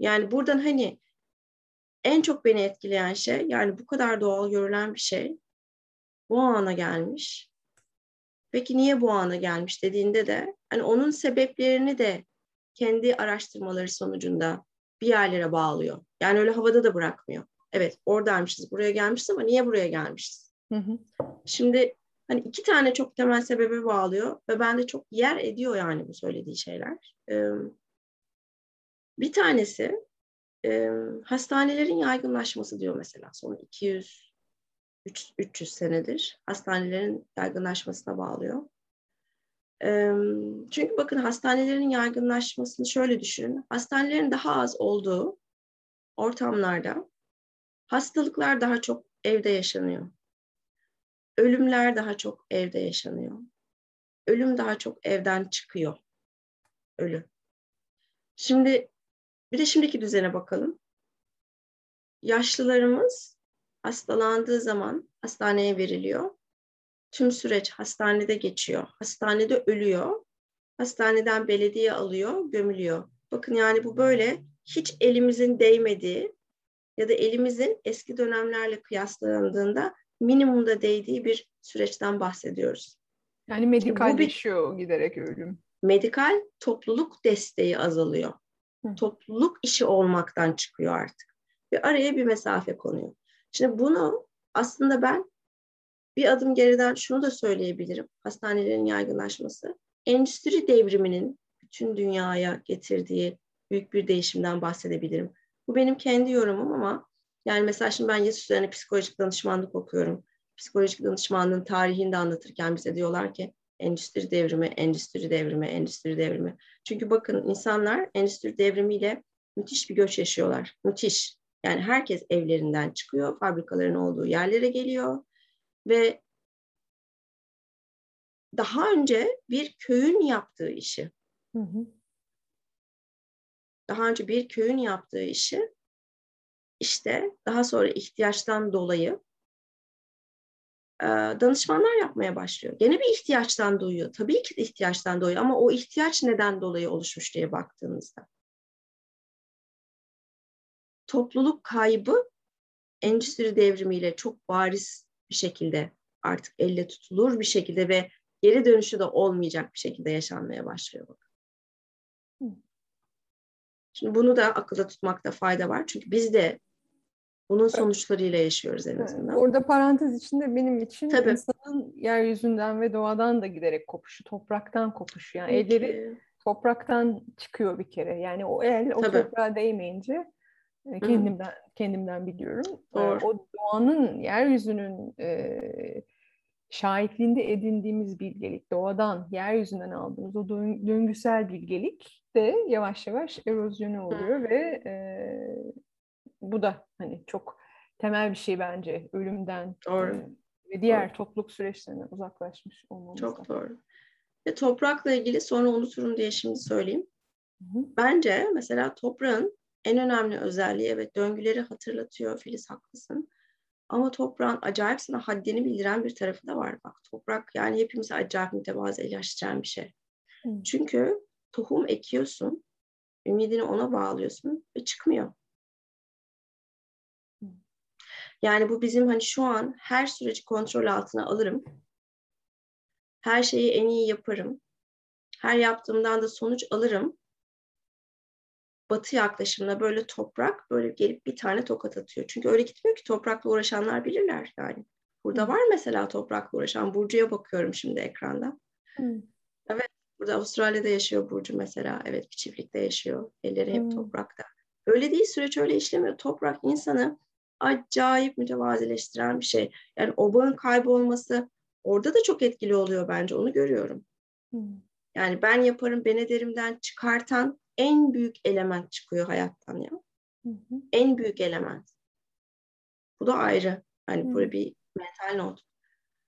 Yani buradan hani en çok beni etkileyen şey yani bu kadar doğal görülen bir şey bu ana gelmiş. Peki niye bu ana gelmiş dediğinde de hani onun sebeplerini de kendi araştırmaları sonucunda bir yerlere bağlıyor. Yani öyle havada da bırakmıyor. Evet oradaymışız, buraya gelmişiz ama niye buraya gelmişiz? Hı hı. Şimdi hani iki tane çok temel sebebe bağlıyor ve bende çok yer ediyor yani bu söylediği şeyler. Ee, bir tanesi e, hastanelerin yaygınlaşması diyor mesela son 200 300 senedir hastanelerin yaygınlaşmasına bağlıyor. Çünkü bakın hastanelerin yaygınlaşmasını şöyle düşünün. Hastanelerin daha az olduğu ortamlarda hastalıklar daha çok evde yaşanıyor. Ölümler daha çok evde yaşanıyor. Ölüm daha çok evden çıkıyor. Ölü. Şimdi bir de şimdiki düzene bakalım. Yaşlılarımız hastalandığı zaman hastaneye veriliyor. Tüm süreç hastanede geçiyor. Hastanede ölüyor. Hastaneden belediye alıyor, gömülüyor. Bakın yani bu böyle hiç elimizin değmediği ya da elimizin eski dönemlerle kıyaslandığında minimumda değdiği bir süreçten bahsediyoruz. Yani medikalleşiyor bir, giderek ölüm. Medikal topluluk desteği azalıyor. Hı. Topluluk işi olmaktan çıkıyor artık. Ve araya bir mesafe konuyor. Şimdi bunu aslında ben bir adım geriden şunu da söyleyebilirim. Hastanelerin yaygınlaşması. Endüstri devriminin bütün dünyaya getirdiği büyük bir değişimden bahsedebilirim. Bu benim kendi yorumum ama yani mesela şimdi ben YES üzerine psikolojik danışmanlık okuyorum. Psikolojik danışmanlığın tarihini de anlatırken bize diyorlar ki endüstri devrimi, endüstri devrimi, endüstri devrimi. Çünkü bakın insanlar endüstri devrimiyle müthiş bir göç yaşıyorlar. Müthiş. Yani herkes evlerinden çıkıyor, fabrikaların olduğu yerlere geliyor ve daha önce bir köyün yaptığı işi, hı hı. daha önce bir köyün yaptığı işi işte daha sonra ihtiyaçtan dolayı e, danışmanlar yapmaya başlıyor. Gene bir ihtiyaçtan duyuyor. Tabii ki de ihtiyaçtan dolayı ama o ihtiyaç neden dolayı oluşmuş diye baktığınızda. Topluluk kaybı endüstri devrimiyle çok bariz bir şekilde artık elle tutulur bir şekilde ve geri dönüşü de olmayacak bir şekilde yaşanmaya başlıyor. Şimdi bunu da akılda tutmakta fayda var. Çünkü biz de bunun sonuçlarıyla yaşıyoruz en azından. Orada parantez içinde benim için Tabii. insanın yeryüzünden ve doğadan da giderek kopuşu, topraktan kopuşu. Yani Peki. elleri topraktan çıkıyor bir kere. Yani o el o Tabii. toprağa değmeyince kendimden Hı. kendimden biliyorum. Doğru. O doğanın, yeryüzünün e, şahitliğinde edindiğimiz bilgelik, doğadan, yeryüzünden aldığımız o döngüsel bilgelik de yavaş yavaş erozyonu oluyor Hı. ve e, bu da hani çok temel bir şey bence ölümden doğru. E, ve diğer doğru. topluluk süreçlerinden uzaklaşmış olmamız. Çok doğru. Ve toprakla ilgili sonra unuturum diye şimdi söyleyeyim. Hı hı. Bence mesela toprağın en önemli özelliği evet döngüleri hatırlatıyor Filiz haklısın. Ama toprağın acayip sana haddini bildiren bir tarafı da var. Bak toprak yani hepimize acayip mütevazı ilaçlayan bir şey. Çünkü tohum ekiyorsun, ümidini ona bağlıyorsun ve çıkmıyor. Yani bu bizim hani şu an her süreci kontrol altına alırım. Her şeyi en iyi yaparım. Her yaptığımdan da sonuç alırım. Batı yaklaşımına böyle toprak böyle gelip bir tane tokat atıyor. Çünkü öyle gitmiyor ki toprakla uğraşanlar bilirler yani. Burada var mesela toprakla uğraşan. Burcu'ya bakıyorum şimdi ekranda. Hmm. Evet, burada Avustralya'da yaşıyor Burcu mesela. Evet, bir çiftlikte yaşıyor. Elleri hep hmm. toprakta. Öyle değil, süreç öyle işlemiyor. Toprak insanı acayip mütevazileştiren bir şey. Yani o bağın kaybolması orada da çok etkili oluyor bence. Onu görüyorum. Hmm. Yani ben yaparım, ben ederimden çıkartan en büyük element çıkıyor hayattan ya. Hı hı. En büyük element. Bu da ayrı. Hani hı. böyle bir mental not.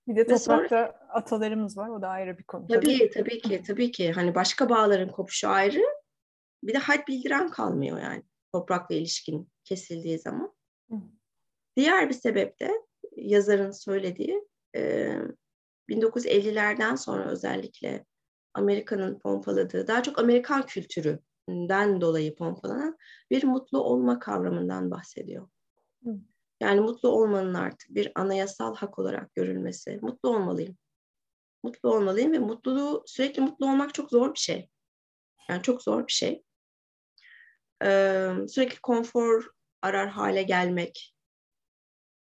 Bir de toprakta sonra, atalarımız var. O da ayrı bir konu. Tabii, tabii, tabii ki. Tabii ki. Hani başka bağların kopuşu ayrı. Bir de had bildiren kalmıyor yani. Toprakla ilişkin kesildiği zaman. Hı. Diğer bir sebep de yazarın söylediği 1950'lerden sonra özellikle Amerika'nın pompaladığı, daha çok Amerikan kültüründen dolayı pompalanan bir mutlu olma kavramından bahsediyor. Yani mutlu olmanın artık bir anayasal hak olarak görülmesi. Mutlu olmalıyım. Mutlu olmalıyım ve mutluluğu, sürekli mutlu olmak çok zor bir şey. Yani çok zor bir şey. Ee, sürekli konfor arar hale gelmek,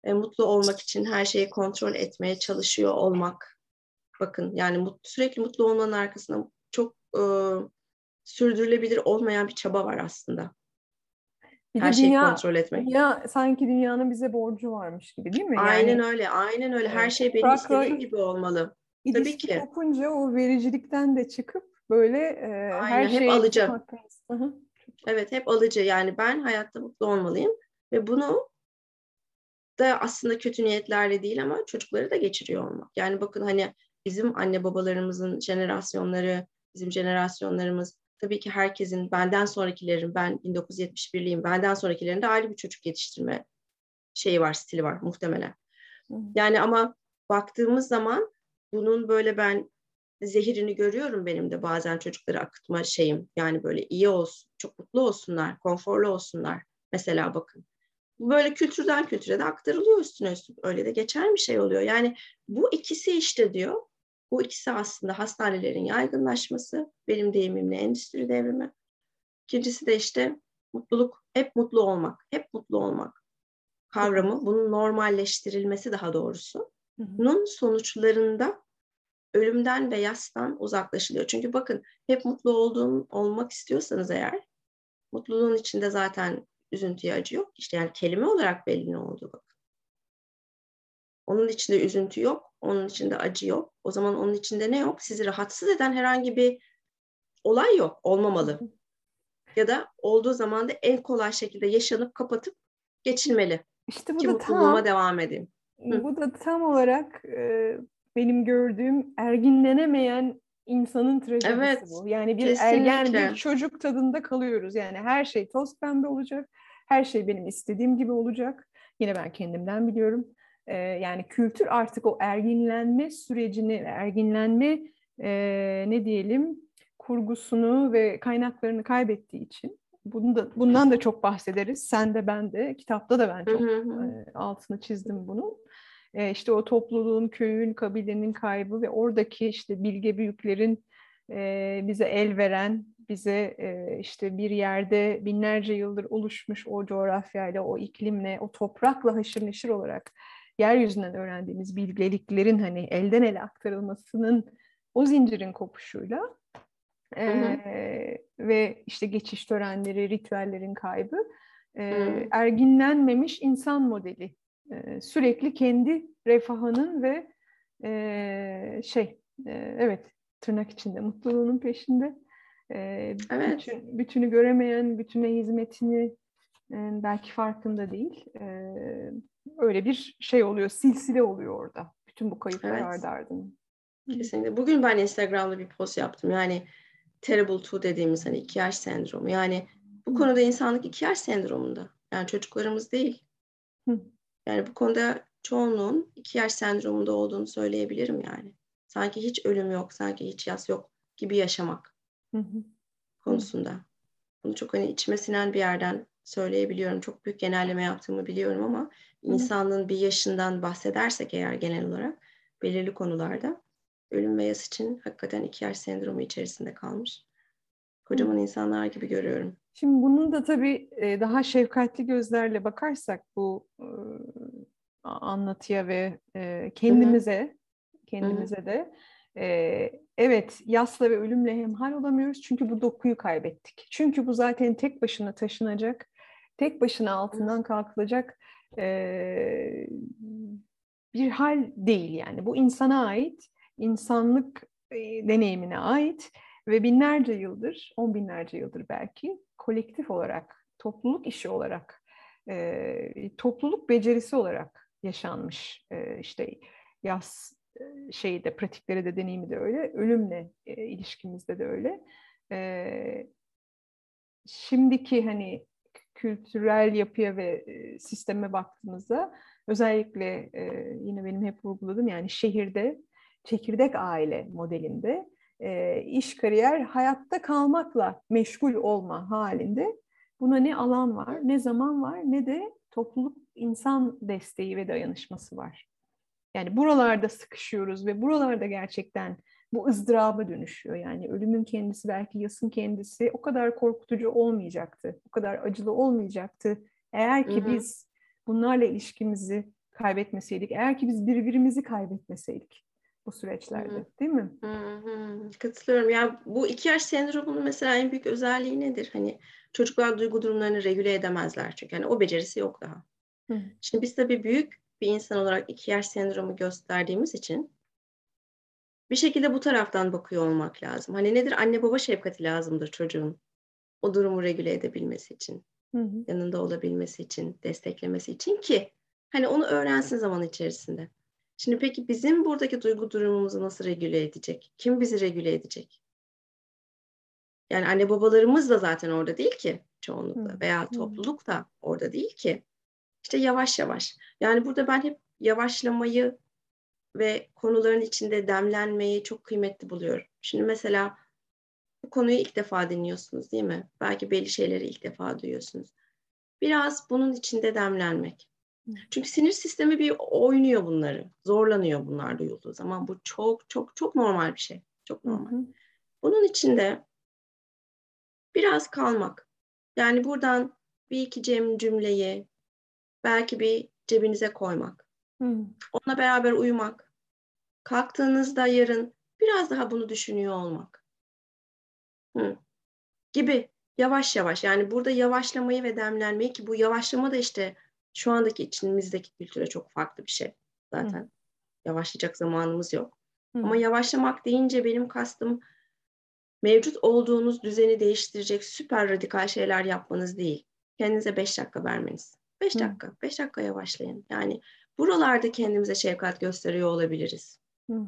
e, mutlu olmak için her şeyi kontrol etmeye çalışıyor olmak. Bakın yani mut, sürekli mutlu olmanın arkasında çok e, sürdürülebilir olmayan bir çaba var aslında. Bir her şeyi kontrol etmek. Ya sanki dünyanın bize borcu varmış gibi değil mi? Aynen yani, öyle, aynen öyle. Her şey benim istediğim gibi olmalı. Tabii ki. kopunca o vericilikten de çıkıp böyle e, aynen, her şeyi alıcı. Evet, hep alıcı. Yani ben hayatta mutlu olmalıyım ve bunu da aslında kötü niyetlerle değil ama çocukları da geçiriyor olmak. Yani bakın hani bizim anne babalarımızın jenerasyonları, bizim jenerasyonlarımız tabii ki herkesin benden sonrakilerin, ben 1971'liyim, benden sonrakilerin de ayrı bir çocuk yetiştirme şeyi var, stili var muhtemelen. Yani ama baktığımız zaman bunun böyle ben zehirini görüyorum benim de bazen çocukları akıtma şeyim. Yani böyle iyi olsun, çok mutlu olsunlar, konforlu olsunlar. Mesela bakın. Bu böyle kültürden kültüre de aktarılıyor üstüne üstüne. Öyle de geçer bir şey oluyor. Yani bu ikisi işte diyor bu ikisi aslında hastanelerin yaygınlaşması, benim deyimimle endüstri devrimi. İkincisi de işte mutluluk, hep mutlu olmak, hep mutlu olmak kavramı, bunun normalleştirilmesi daha doğrusu. Bunun sonuçlarında ölümden ve yastan uzaklaşılıyor. Çünkü bakın hep mutlu olduğum olmak istiyorsanız eğer mutluluğun içinde zaten üzüntüye acı yok. İşte yani kelime olarak belli ne oldu bakın. Onun içinde üzüntü yok, onun içinde acı yok. O zaman onun içinde ne yok? Sizi rahatsız eden herhangi bir olay yok, olmamalı. Ya da olduğu zaman da en kolay şekilde yaşanıp kapatıp geçilmeli. İşte bu Ki da tam, devam edeyim. Hı. Bu da tam olarak e, benim gördüğüm erginlenemeyen insanın trajedisi evet, bu. Yani bir kesinlikle. ergen bir çocuk tadında kalıyoruz. Yani her şey toz pembe olacak. Her şey benim istediğim gibi olacak. Yine ben kendimden biliyorum yani kültür artık o erginlenme sürecini, erginlenme e, ne diyelim kurgusunu ve kaynaklarını kaybettiği için bunu da, bundan da çok bahsederiz. Sen de ben de kitapta da ben çok e, altını çizdim bunun. E, işte o topluluğun, köyün, kabilenin kaybı ve oradaki işte bilge büyüklerin e, bize el veren, bize e, işte bir yerde binlerce yıldır oluşmuş o coğrafyayla, o iklimle, o toprakla haşır neşir olarak yeryüzünden öğrendiğimiz bilgeliklerin hani elden ele aktarılmasının o zincirin kopuşuyla e, ve işte geçiş törenleri, ritüellerin kaybı e, erginlenmemiş insan modeli e, sürekli kendi refahının ve e, şey e, evet tırnak içinde mutluluğunun peşinde e, evet. bütün, bütünü göremeyen bütüne hizmetini belki farkında değil öyle bir şey oluyor, silsile oluyor orada. Bütün bu kayıplar evet. ardı ardına. Kesinlikle. Bugün ben Instagram'da bir post yaptım. Yani terrible two dediğimiz hani iki yaş sendromu. Yani bu konuda insanlık iki yaş sendromunda. Yani çocuklarımız değil. Yani bu konuda çoğunluğun iki yaş sendromunda olduğunu söyleyebilirim yani. Sanki hiç ölüm yok, sanki hiç yas yok gibi yaşamak konusunda. Bunu çok hani içime sinen bir yerden söyleyebiliyorum. Çok büyük genelleme yaptığımı biliyorum ama insanlığın bir yaşından bahsedersek eğer genel olarak belirli konularda ölüm ve yas için hakikaten iki yaş sendromu içerisinde kalmış. Kocaman Hı. insanlar gibi görüyorum. Şimdi bunun da tabii e, daha şefkatli gözlerle bakarsak bu e, anlatıya ve e, kendimize Hı. kendimize Hı. de evet yasla ve ölümle hemhal olamıyoruz çünkü bu dokuyu kaybettik. Çünkü bu zaten tek başına taşınacak, tek başına altından kalkılacak e, bir hal değil yani. Bu insana ait, insanlık e, deneyimine ait ve binlerce yıldır, on binlerce yıldır belki kolektif olarak, topluluk işi olarak, e, topluluk becerisi olarak yaşanmış e, işte yaz şeyi de pratikleri de deneyimi de öyle, ölümle e, ilişkimizde de öyle. E, şimdiki hani kültürel yapıya ve e, sisteme baktığımızda özellikle e, yine benim hep vurguladığım yani şehirde çekirdek aile modelinde e, iş kariyer hayatta kalmakla meşgul olma halinde buna ne alan var ne zaman var ne de topluluk insan desteği ve dayanışması var. Yani buralarda sıkışıyoruz ve buralarda gerçekten bu ızdıraba dönüşüyor. Yani ölümün kendisi belki yasın kendisi o kadar korkutucu olmayacaktı. O kadar acılı olmayacaktı. Eğer ki Hı-hı. biz bunlarla ilişkimizi kaybetmeseydik, eğer ki biz birbirimizi kaybetmeseydik bu süreçlerde Hı-hı. değil mi? Hı-hı. Katılıyorum. Ya bu iki yaş sendromunun mesela en büyük özelliği nedir? Hani çocuklar duygu durumlarını regüle edemezler çünkü hani o becerisi yok daha. Hı-hı. Şimdi biz tabii büyük bir insan olarak iki yaş sendromu gösterdiğimiz için bir şekilde bu taraftan bakıyor olmak lazım. Hani nedir? Anne baba şefkati lazımdır çocuğun. O durumu regüle edebilmesi için. Hı hı. Yanında olabilmesi için, desteklemesi için ki hani onu öğrensin zaman içerisinde. Şimdi peki bizim buradaki duygu durumumuzu nasıl regüle edecek? Kim bizi regüle edecek? Yani anne babalarımız da zaten orada değil ki çoğunlukla veya topluluk da orada değil ki. İşte yavaş yavaş. Yani burada ben hep yavaşlamayı ve konuların içinde demlenmeyi çok kıymetli buluyorum. Şimdi mesela bu konuyu ilk defa dinliyorsunuz değil mi? Belki belli şeyleri ilk defa duyuyorsunuz. Biraz bunun içinde demlenmek. Çünkü sinir sistemi bir oynuyor bunları. Zorlanıyor bunlar duyulduğu zaman. Bu çok çok çok normal bir şey. Çok normal. Bunun içinde biraz kalmak. Yani buradan bir iki cümleyi belki bir cebinize koymak. Hmm. Onunla beraber uyumak. Kalktığınızda yarın biraz daha bunu düşünüyor olmak. Hmm. Gibi yavaş yavaş yani burada yavaşlamayı ve demlenmeyi ki bu yavaşlama da işte şu andaki içimizdeki kültüre çok farklı bir şey. Zaten hmm. yavaşlayacak zamanımız yok. Hmm. Ama yavaşlamak deyince benim kastım mevcut olduğunuz düzeni değiştirecek süper radikal şeyler yapmanız değil. Kendinize beş dakika vermeniz. Beş dakika, beş dakika yavaşlayın. Yani buralarda kendimize şefkat gösteriyor olabiliriz. Hı.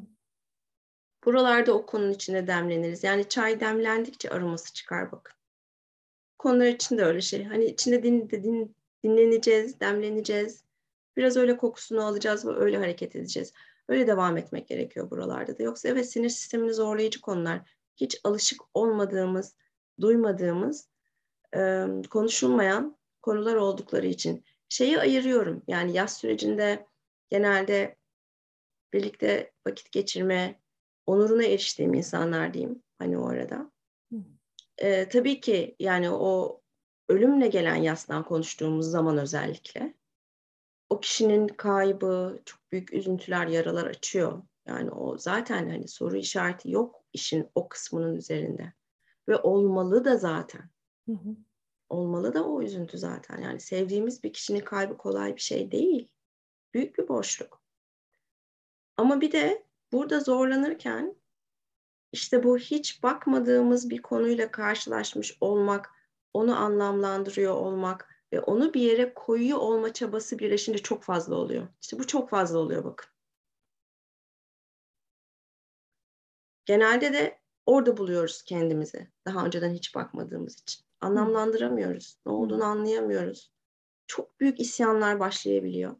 Buralarda o konunun içine demleniriz. Yani çay demlendikçe aroması çıkar bakın. Konular için de öyle şey. Hani içinde din, din, dinleneceğiz, demleneceğiz. Biraz öyle kokusunu alacağız ve öyle hareket edeceğiz. Öyle devam etmek gerekiyor buralarda da. Yoksa evet sinir sistemini zorlayıcı konular. Hiç alışık olmadığımız, duymadığımız, konuşulmayan konular oldukları için şeyi ayırıyorum. Yani yaz sürecinde genelde birlikte vakit geçirme onuruna eriştiğim insanlar diyeyim hani o arada. Ee, tabii ki yani o ölümle gelen yastan konuştuğumuz zaman özellikle o kişinin kaybı çok büyük üzüntüler, yaralar açıyor. Yani o zaten hani soru işareti yok işin o kısmının üzerinde. Ve olmalı da zaten. Hı hı olmalı da o üzüntü zaten. Yani sevdiğimiz bir kişinin kaybı kolay bir şey değil. Büyük bir boşluk. Ama bir de burada zorlanırken işte bu hiç bakmadığımız bir konuyla karşılaşmış olmak, onu anlamlandırıyor olmak ve onu bir yere koyuyor olma çabası birleşince çok fazla oluyor. İşte bu çok fazla oluyor bakın. Genelde de orada buluyoruz kendimizi. Daha önceden hiç bakmadığımız için. Anlamlandıramıyoruz. Ne olduğunu anlayamıyoruz. Çok büyük isyanlar başlayabiliyor.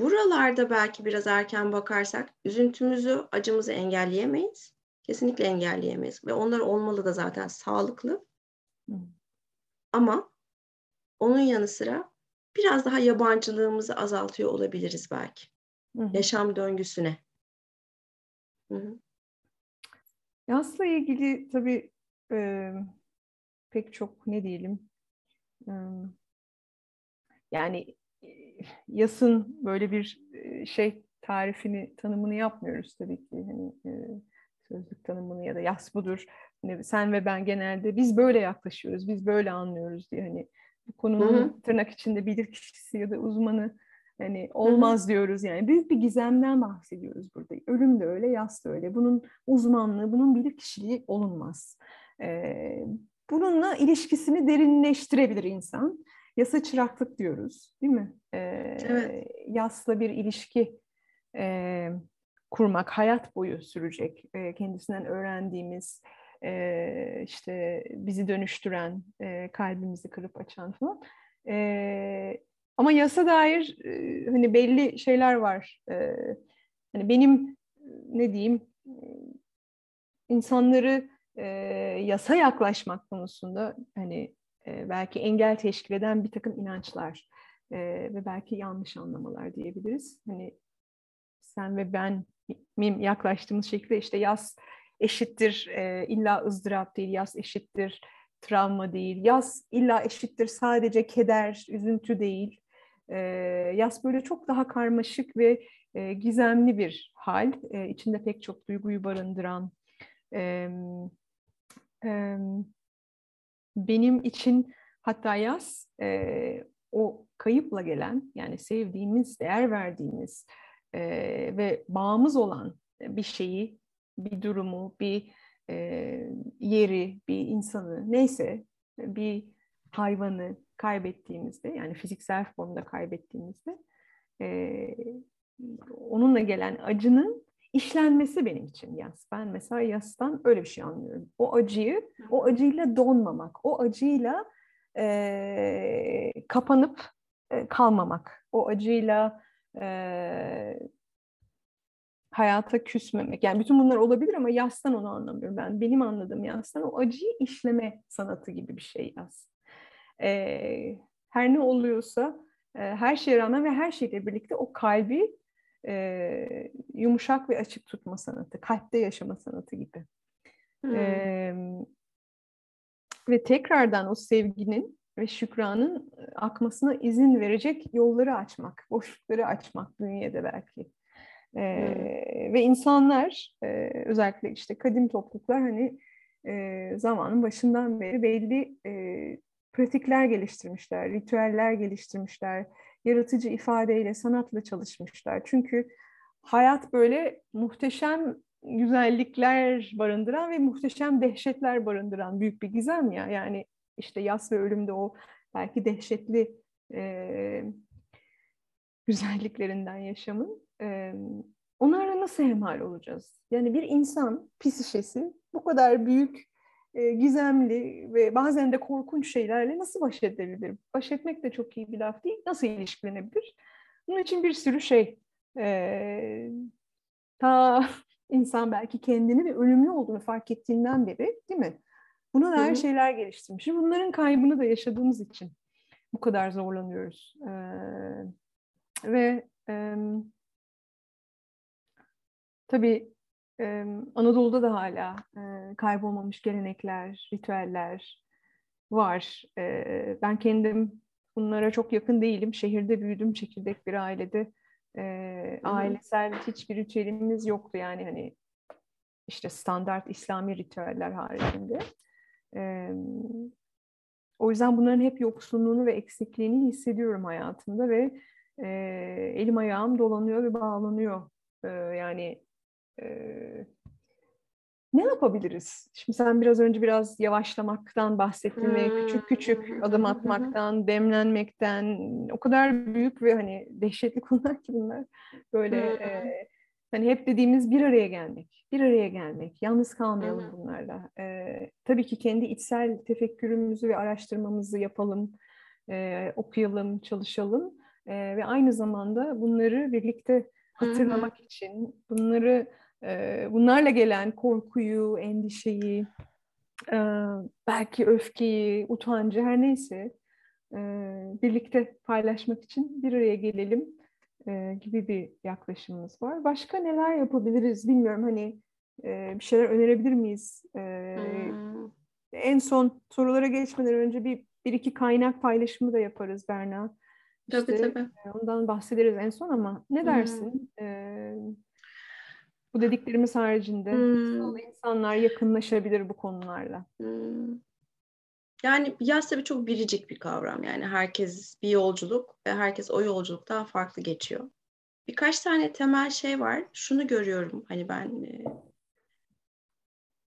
Buralarda belki biraz erken bakarsak üzüntümüzü, acımızı engelleyemeyiz. Kesinlikle engelleyemeyiz. Ve onlar olmalı da zaten sağlıklı. Ama onun yanı sıra biraz daha yabancılığımızı azaltıyor olabiliriz belki. Yaşam döngüsüne. Hı hı. Yasla ilgili tabii e, pek çok ne diyelim e, yani yasın böyle bir şey tarifini, tanımını yapmıyoruz tabii ki. Hani, e, sözlük tanımını ya da yas budur. Hani sen ve ben genelde biz böyle yaklaşıyoruz, biz böyle anlıyoruz diye hani bu konunun Hı-hı. tırnak içinde bilir kişisi ya da uzmanı Hani olmaz Hı-hı. diyoruz yani. Büyük bir gizemden bahsediyoruz burada. Ölüm de öyle, yas da öyle. Bunun uzmanlığı, bunun bilir kişiliği olunmaz. Ee, bununla ilişkisini derinleştirebilir insan. Yasa çıraklık diyoruz değil mi? Ee, evet. Yasla bir ilişki e, kurmak hayat boyu sürecek. E, kendisinden öğrendiğimiz, e, işte bizi dönüştüren, e, kalbimizi kırıp açan falan. E, ama yasa dair e, hani belli şeyler var. E, hani benim ne diyeyim insanları e, yasa yaklaşmak konusunda hani e, belki engel teşkil eden bir takım inançlar e, ve belki yanlış anlamalar diyebiliriz. Hani sen ve ben mim yaklaştığımız şekilde işte yaz eşittir e, illa ızdırap değil, yaz eşittir travma değil. Yaz illa eşittir sadece keder, üzüntü değil. E, yaz böyle çok daha karmaşık ve e, gizemli bir hal. E, içinde pek çok duyguyu barındıran. E, e, benim için hatta yaz e, o kayıpla gelen yani sevdiğimiz, değer verdiğimiz e, ve bağımız olan bir şeyi, bir durumu, bir e, yeri, bir insanı neyse bir hayvanı kaybettiğimizde yani fiziksel formda kaybettiğimizde e, onunla gelen acının işlenmesi benim için yas. Ben mesela yastan öyle bir şey anlıyorum. O acıyı, o acıyla donmamak, o acıyla e, kapanıp e, kalmamak, o acıyla e, hayata küsmemek. Yani bütün bunlar olabilir ama yastan onu anlamıyorum ben. Benim anladığım yastan o acıyı işleme sanatı gibi bir şey yas. E, her ne oluyorsa e, her şeye rağmen ve her şeyle birlikte o kalbi e, yumuşak ve açık tutma sanatı, kalpte yaşama sanatı gibi. Hmm. E, ve tekrardan o sevginin ve şükranın akmasına izin verecek yolları açmak, boşlukları açmak bünyede belki. Ee, hmm. Ve insanlar e, özellikle işte kadim topluluklar hani e, zamanın başından beri belli e, pratikler geliştirmişler, ritüeller geliştirmişler, yaratıcı ifadeyle, sanatla çalışmışlar. Çünkü hayat böyle muhteşem güzellikler barındıran ve muhteşem dehşetler barındıran büyük bir gizem ya. Yani işte yas ve ölümde o belki dehşetli e, güzelliklerinden yaşamın. E, onlarla nasıl hemhal olacağız? Yani bir insan psişesi bu kadar büyük, e, gizemli ve bazen de korkunç şeylerle nasıl baş edebilir? Baş etmek de çok iyi bir laf değil. Nasıl ilişkilenebilir? Bunun için bir sürü şey e, ta insan belki kendini ve ölümlü olduğunu fark ettiğinden beri değil mi? Buna dair şeyler geliştirmiş. Bunların kaybını da yaşadığımız için bu kadar zorlanıyoruz. Ee, ve e, tabii e, Anadolu'da da hala e, kaybolmamış gelenekler, ritüeller var. E, ben kendim bunlara çok yakın değilim. Şehirde büyüdüm, çekirdek bir ailede. E, ailesel hiçbir ritüelimiz yoktu yani hani işte standart İslami ritüeller haricinde. E, o yüzden bunların hep yoksunluğunu ve eksikliğini hissediyorum hayatımda ve e, elim ayağım dolanıyor ve bağlanıyor. E, yani ne yapabiliriz? Şimdi sen biraz önce biraz yavaşlamaktan bahsettin ve küçük küçük adım atmaktan, demlenmekten o kadar büyük ve hani dehşetli [LAUGHS] konular ki bunlar. Böyle e, hani hep dediğimiz bir araya gelmek, bir araya gelmek, yalnız kalmayalım bunlarla. E, tabii ki kendi içsel tefekkürümüzü ve araştırmamızı yapalım, e, okuyalım, çalışalım e, ve aynı zamanda bunları birlikte hatırlamak için, bunları bunlarla gelen korkuyu, endişeyi, belki öfkeyi, utancı her neyse birlikte paylaşmak için bir araya gelelim gibi bir yaklaşımımız var. Başka neler yapabiliriz bilmiyorum hani bir şeyler önerebilir miyiz? Hmm. En son sorulara geçmeden önce bir, bir iki kaynak paylaşımı da yaparız Berna. Tabii işte, tabii. Ondan bahsederiz en son ama ne dersin? Hmm bu dediklerimiz haricinde hmm. insanlar yakınlaşabilir bu konularla? Hmm. Yani yaz tabii çok biricik bir kavram. Yani herkes bir yolculuk ve herkes o yolculuktan farklı geçiyor. Birkaç tane temel şey var. Şunu görüyorum hani ben e,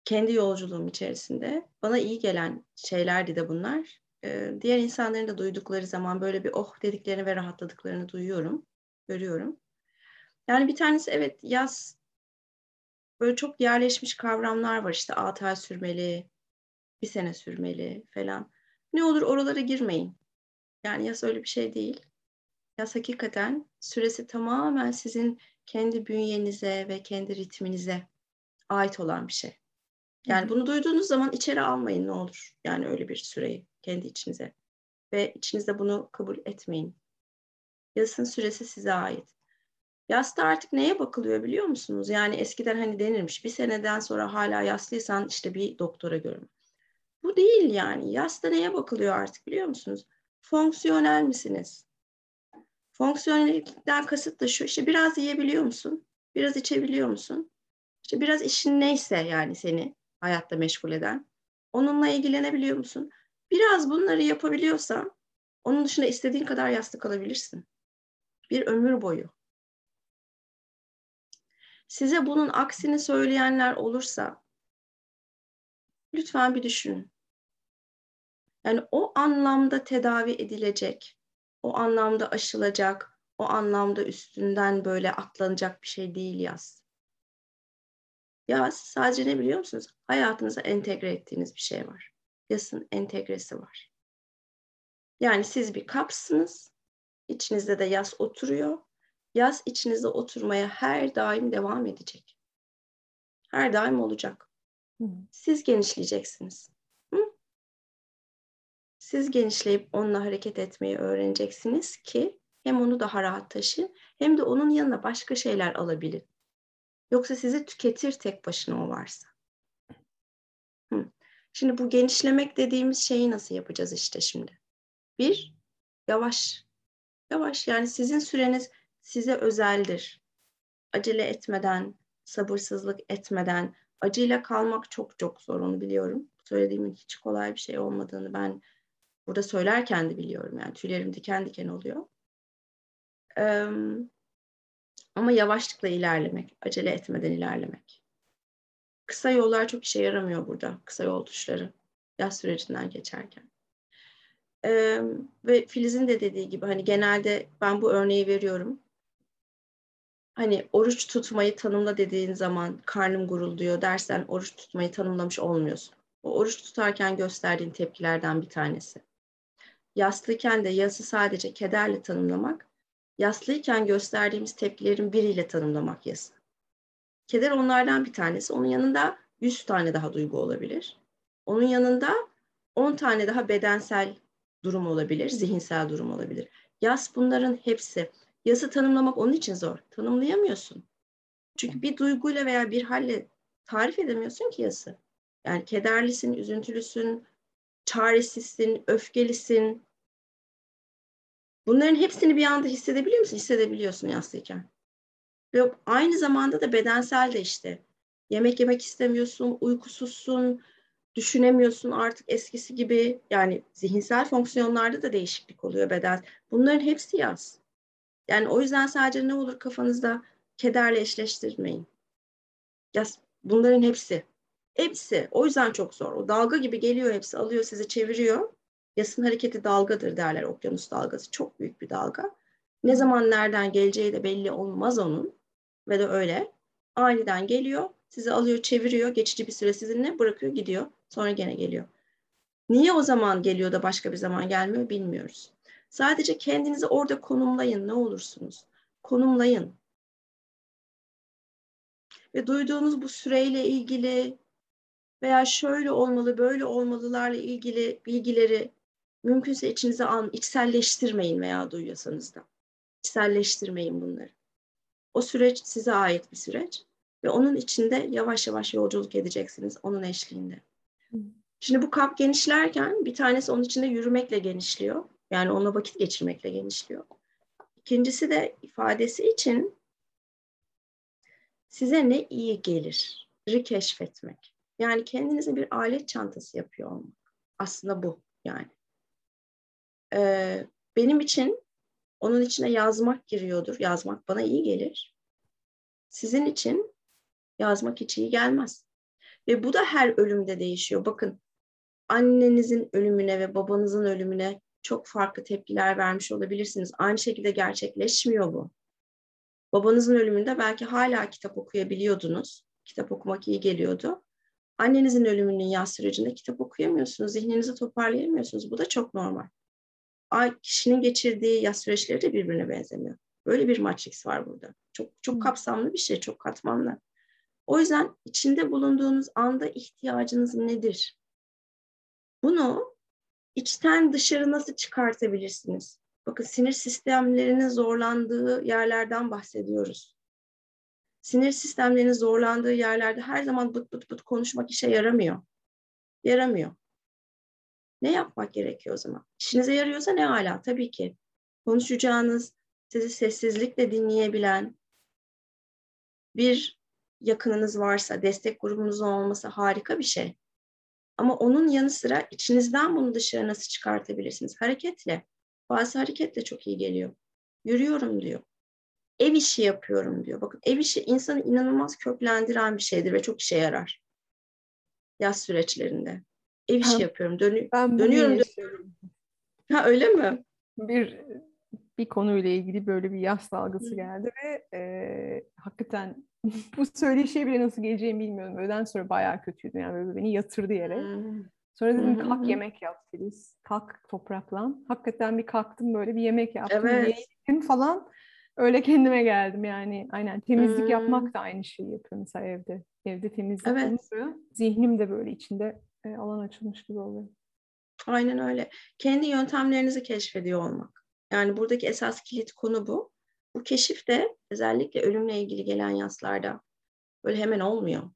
kendi yolculuğum içerisinde. Bana iyi gelen şeylerdi de bunlar. E, diğer insanların da duydukları zaman böyle bir oh dediklerini ve rahatladıklarını duyuyorum, görüyorum. Yani bir tanesi evet yaz böyle çok yerleşmiş kavramlar var işte 6 ay sürmeli, bir sene sürmeli falan. Ne olur oralara girmeyin. Yani yas öyle bir şey değil. Yas hakikaten süresi tamamen sizin kendi bünyenize ve kendi ritminize ait olan bir şey. Yani bunu duyduğunuz zaman içeri almayın ne olur. Yani öyle bir süreyi kendi içinize. Ve içinizde bunu kabul etmeyin. Yasın süresi size ait. Yasta artık neye bakılıyor biliyor musunuz? Yani eskiden hani denirmiş bir seneden sonra hala yaslıysan işte bir doktora görün. Bu değil yani. Yasta neye bakılıyor artık biliyor musunuz? Fonksiyonel misiniz? Fonksiyonellikten kasıt da şu işte biraz yiyebiliyor musun? Biraz içebiliyor musun? İşte biraz işin neyse yani seni hayatta meşgul eden. Onunla ilgilenebiliyor musun? Biraz bunları yapabiliyorsan onun dışında istediğin kadar yastık alabilirsin. Bir ömür boyu. Size bunun aksini söyleyenler olursa lütfen bir düşünün. Yani o anlamda tedavi edilecek, o anlamda aşılacak, o anlamda üstünden böyle atlanacak bir şey değil yaz. Yaz sadece ne biliyor musunuz? Hayatınıza entegre ettiğiniz bir şey var. Yasın entegresi var. Yani siz bir kapsınız, içinizde de yaz oturuyor. Yaz içinizde oturmaya her daim devam edecek. Her daim olacak. Siz genişleyeceksiniz. Siz genişleyip onunla hareket etmeyi öğreneceksiniz ki hem onu daha rahat taşıyın hem de onun yanına başka şeyler alabilin. Yoksa sizi tüketir tek başına o varsa. Hı. Şimdi bu genişlemek dediğimiz şeyi nasıl yapacağız işte şimdi? Bir, yavaş. Yavaş yani sizin süreniz size özeldir. Acele etmeden, sabırsızlık etmeden, acıyla kalmak çok çok zor onu biliyorum. Söylediğimin hiç kolay bir şey olmadığını ben burada söylerken de biliyorum. Yani tüylerim diken diken oluyor. Ee, ama yavaşlıkla ilerlemek, acele etmeden ilerlemek. Kısa yollar çok işe yaramıyor burada, kısa yol tuşları yaz sürecinden geçerken. Ee, ve Filiz'in de dediği gibi hani genelde ben bu örneği veriyorum. Hani oruç tutmayı tanımla dediğin zaman karnım gurulduyor dersen oruç tutmayı tanımlamış olmuyorsun. O oruç tutarken gösterdiğin tepkilerden bir tanesi. Yaslıyken de yası sadece kederle tanımlamak, yaslıyken gösterdiğimiz tepkilerin biriyle tanımlamak yası. Keder onlardan bir tanesi. Onun yanında 100 tane daha duygu olabilir. Onun yanında 10 tane daha bedensel durum olabilir, zihinsel durum olabilir. Yas bunların hepsi. Yası tanımlamak onun için zor. Tanımlayamıyorsun. Çünkü bir duyguyla veya bir halle tarif edemiyorsun ki yası. Yani kederlisin, üzüntülüsün, çaresizsin, öfkelisin. Bunların hepsini bir anda hissedebiliyor musun? Hissedebiliyorsun yastayken. Ve aynı zamanda da bedensel de işte. Yemek yemek istemiyorsun, uykusuzsun, düşünemiyorsun artık eskisi gibi. Yani zihinsel fonksiyonlarda da değişiklik oluyor beden. Bunların hepsi yaz. Yani o yüzden sadece ne olur kafanızda kederle eşleştirmeyin. Yaz, bunların hepsi. Hepsi. O yüzden çok zor. O dalga gibi geliyor hepsi. Alıyor sizi çeviriyor. Yasın hareketi dalgadır derler. Okyanus dalgası. Çok büyük bir dalga. Ne zaman nereden geleceği de belli olmaz onun. Ve de öyle. Aniden geliyor. Sizi alıyor, çeviriyor. Geçici bir süre sizinle bırakıyor, gidiyor. Sonra gene geliyor. Niye o zaman geliyor da başka bir zaman gelmiyor bilmiyoruz. Sadece kendinizi orada konumlayın ne olursunuz. Konumlayın. Ve duyduğunuz bu süreyle ilgili veya şöyle olmalı, böyle olmalılarla ilgili bilgileri mümkünse içinize alın, içselleştirmeyin veya duyuyorsanız da. İçselleştirmeyin bunları. O süreç size ait bir süreç ve onun içinde yavaş yavaş yolculuk edeceksiniz onun eşliğinde. Şimdi bu kap genişlerken bir tanesi onun içinde yürümekle genişliyor. Yani onunla vakit geçirmekle genişliyor. İkincisi de ifadesi için size ne iyi gelir? keşfetmek. Yani kendinize bir alet çantası yapıyor olmak. Aslında bu yani. Ee, benim için onun içine yazmak giriyordur. Yazmak bana iyi gelir. Sizin için yazmak hiç iyi gelmez. Ve bu da her ölümde değişiyor. Bakın annenizin ölümüne ve babanızın ölümüne çok farklı tepkiler vermiş olabilirsiniz. Aynı şekilde gerçekleşmiyor bu. Babanızın ölümünde belki hala kitap okuyabiliyordunuz. Kitap okumak iyi geliyordu. Annenizin ölümünün yaz sürecinde kitap okuyamıyorsunuz, zihninizi toparlayamıyorsunuz. Bu da çok normal. Ay, kişinin geçirdiği yaz süreçleri de birbirine benzemiyor. Böyle bir matrix var burada. Çok çok kapsamlı bir şey, çok katmanlı. O yüzden içinde bulunduğunuz anda ihtiyacınız nedir? Bunu içten dışarı nasıl çıkartabilirsiniz? Bakın sinir sistemlerinin zorlandığı yerlerden bahsediyoruz. Sinir sistemlerinin zorlandığı yerlerde her zaman bıt bıt bıt konuşmak işe yaramıyor. Yaramıyor. Ne yapmak gerekiyor o zaman? İşinize yarıyorsa ne hala tabii ki. Konuşacağınız, sizi sessizlikle dinleyebilen bir yakınınız varsa, destek grubunuzun olması harika bir şey. Ama onun yanı sıra içinizden bunu dışarı nasıl çıkartabilirsiniz? Hareketle. Bazı hareketle çok iyi geliyor. Yürüyorum diyor. Ev işi yapıyorum diyor. Bakın ev işi insanı inanılmaz köklendiren bir şeydir ve çok işe yarar. Yaz süreçlerinde. Ev işi ben, yapıyorum. Dönü ben dönüyorum. dönüyorum. Ha öyle mi? Bir bir konuyla ilgili böyle bir yaz dalgası geldi ve e, hakikaten bu söyleşiye bile nasıl geleceğimi bilmiyorum. Öğleden sonra bayağı kötüydü yani böyle beni yatırdı yere. Hmm. Sonra dedim hmm. kalk yemek yap Filiz. Kalk topraklan. Hakikaten bir kalktım böyle bir yemek yaptım. Evet. Yedim falan. Öyle kendime geldim yani. Aynen temizlik hmm. yapmak da aynı şeyi yapıyor mesela evde. Evde temizlik evet. zihnim de böyle içinde e, alan açılmış gibi oluyor. Aynen öyle. Kendi yöntemlerinizi keşfediyor olmak. Yani buradaki esas kilit konu bu. Bu keşif de özellikle ölümle ilgili gelen yaslarda böyle hemen olmuyor.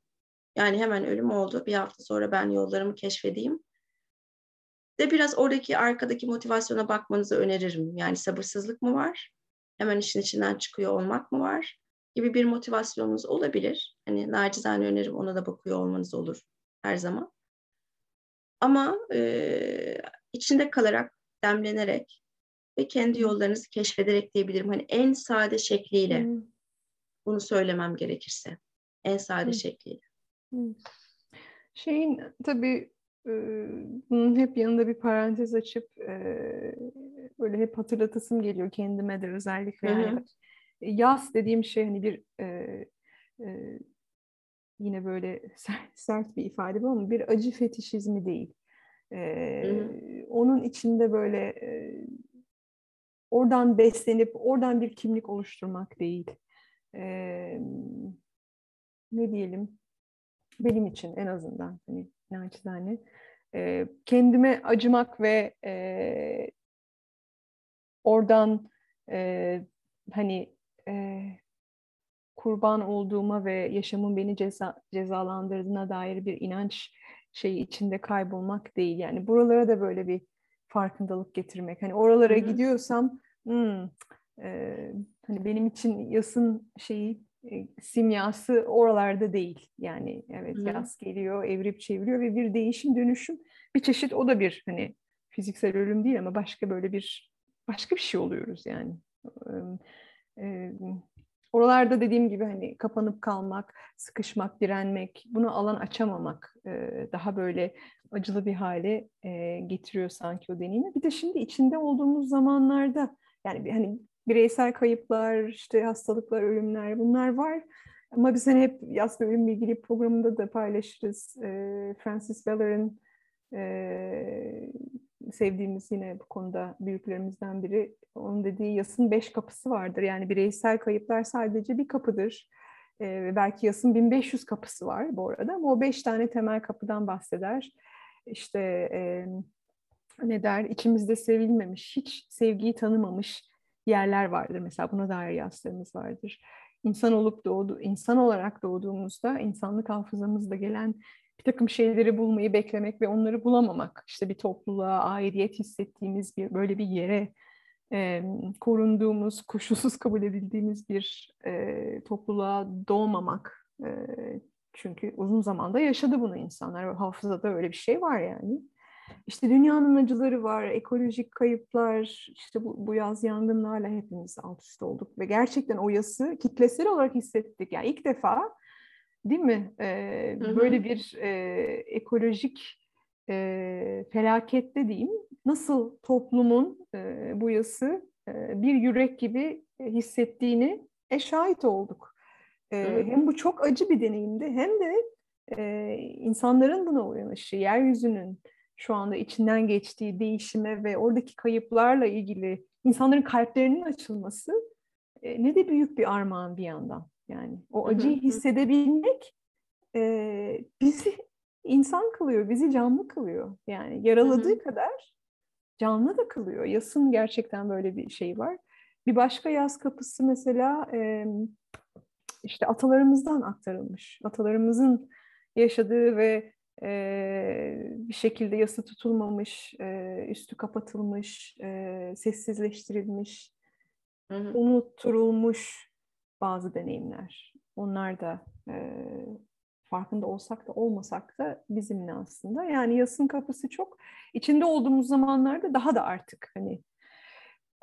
Yani hemen ölüm oldu. Bir hafta sonra ben yollarımı keşfedeyim. De biraz oradaki arkadaki motivasyona bakmanızı öneririm. Yani sabırsızlık mı var? Hemen işin içinden çıkıyor olmak mı var? Gibi bir motivasyonunuz olabilir. Hani nacizane önerim ona da bakıyor olmanız olur her zaman. Ama e, içinde kalarak, demlenerek ve kendi yollarınızı keşfederek diyebilirim. Hani en sade şekliyle hmm. bunu söylemem gerekirse. En sade hmm. şekliyle. Hmm. Şeyin tabii bunun hep yanında bir parantez açıp böyle hep hatırlatasım geliyor kendime de özellikle. Yani yaz dediğim şey hani bir yine böyle [LAUGHS] sert bir ifade bu ama bir acı fetişizmi değil. Onun içinde böyle oradan beslenip oradan bir kimlik oluşturmak değil. Ne diyelim? Benim için en azından hani naçizane e, kendime acımak ve e, oradan e, hani e, kurban olduğuma ve yaşamın beni ceza, cezalandırdığına dair bir inanç şeyi içinde kaybolmak değil. Yani buralara da böyle bir farkındalık getirmek. Hani oralara Hı-hı. gidiyorsam hmm, e, hani benim için yasın şeyi e, simyası oralarda değil. Yani evet Hı. yaz geliyor, evrip çeviriyor ve bir değişim dönüşüm bir çeşit o da bir hani fiziksel ölüm değil ama başka böyle bir başka bir şey oluyoruz yani. Ee, oralarda dediğim gibi hani kapanıp kalmak, sıkışmak, direnmek, bunu alan açamamak e, daha böyle acılı bir hale e, getiriyor sanki o deneyimi. Bir de şimdi içinde olduğumuz zamanlarda yani hani bireysel kayıplar, işte hastalıklar, ölümler bunlar var. Ama biz hani hep yaz ve ölümle programında da paylaşırız. E, Francis Beller'ın e, sevdiğimiz yine bu konuda büyüklerimizden biri. Onun dediği yasın beş kapısı vardır. Yani bireysel kayıplar sadece bir kapıdır. E, belki yasın 1500 kapısı var bu arada ama o beş tane temel kapıdan bahseder. İşte e, ne der, içimizde sevilmemiş, hiç sevgiyi tanımamış, yerler vardır. Mesela buna dair yazlarımız vardır. İnsan olup doğdu, insan olarak doğduğumuzda insanlık hafızamızda gelen bir takım şeyleri bulmayı beklemek ve onları bulamamak. İşte bir topluluğa aidiyet hissettiğimiz bir böyle bir yere e, korunduğumuz, [LAUGHS] koşulsuz kabul edildiğimiz bir e, topluluğa doğmamak. E, çünkü uzun zamanda yaşadı bunu insanlar. Hafızada öyle bir şey var yani. İşte dünyanın acıları var, ekolojik kayıplar, işte bu, bu yaz yangınlarla hepimiz alt üst olduk ve gerçekten o yası kitlesel olarak hissettik. Yani ilk defa değil mi ee, böyle bir e, ekolojik e, felakette diyeyim nasıl toplumun e, bu yası e, bir yürek gibi hissettiğini e, şahit olduk. E, hem bu çok acı bir deneyimdi hem de e, insanların buna uyanışı, yeryüzünün, şu anda içinden geçtiği değişime ve oradaki kayıplarla ilgili insanların kalplerinin açılması e, ne de büyük bir armağan bir yandan. Yani o acıyı hissedebilmek e, bizi insan kılıyor, bizi canlı kılıyor. Yani yaraladığı kadar canlı da kılıyor. Yasın gerçekten böyle bir şey var. Bir başka yaz kapısı mesela e, işte atalarımızdan aktarılmış. Atalarımızın yaşadığı ve e, bir şekilde yası tutulmamış, e, üstü kapatılmış, e, sessizleştirilmiş, hı hı. unutturulmuş bazı deneyimler. Onlar da e, farkında olsak da olmasak da bizimle aslında. Yani yasın kapısı çok içinde olduğumuz zamanlarda daha da artık hani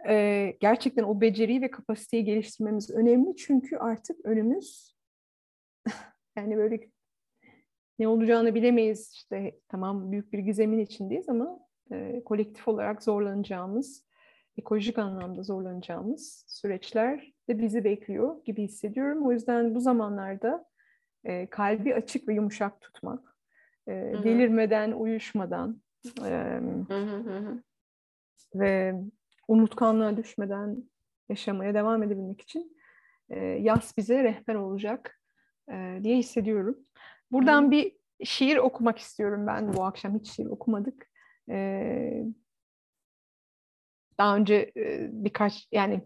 e, gerçekten o beceriyi ve kapasiteyi geliştirmemiz önemli çünkü artık önümüz [LAUGHS] yani böyle ne olacağını bilemeyiz işte tamam büyük bir gizemin içindeyiz ama e, kolektif olarak zorlanacağımız ekolojik anlamda zorlanacağımız süreçler de bizi bekliyor gibi hissediyorum. O yüzden bu zamanlarda e, kalbi açık ve yumuşak tutmak, e, delirmeden, uyuşmadan e, ve unutkanlığa düşmeden yaşamaya devam edebilmek için e, yaz bize rehber olacak e, diye hissediyorum. Buradan hı. bir şiir okumak istiyorum ben bu akşam. Hiç şiir okumadık. E, daha önce e, birkaç yani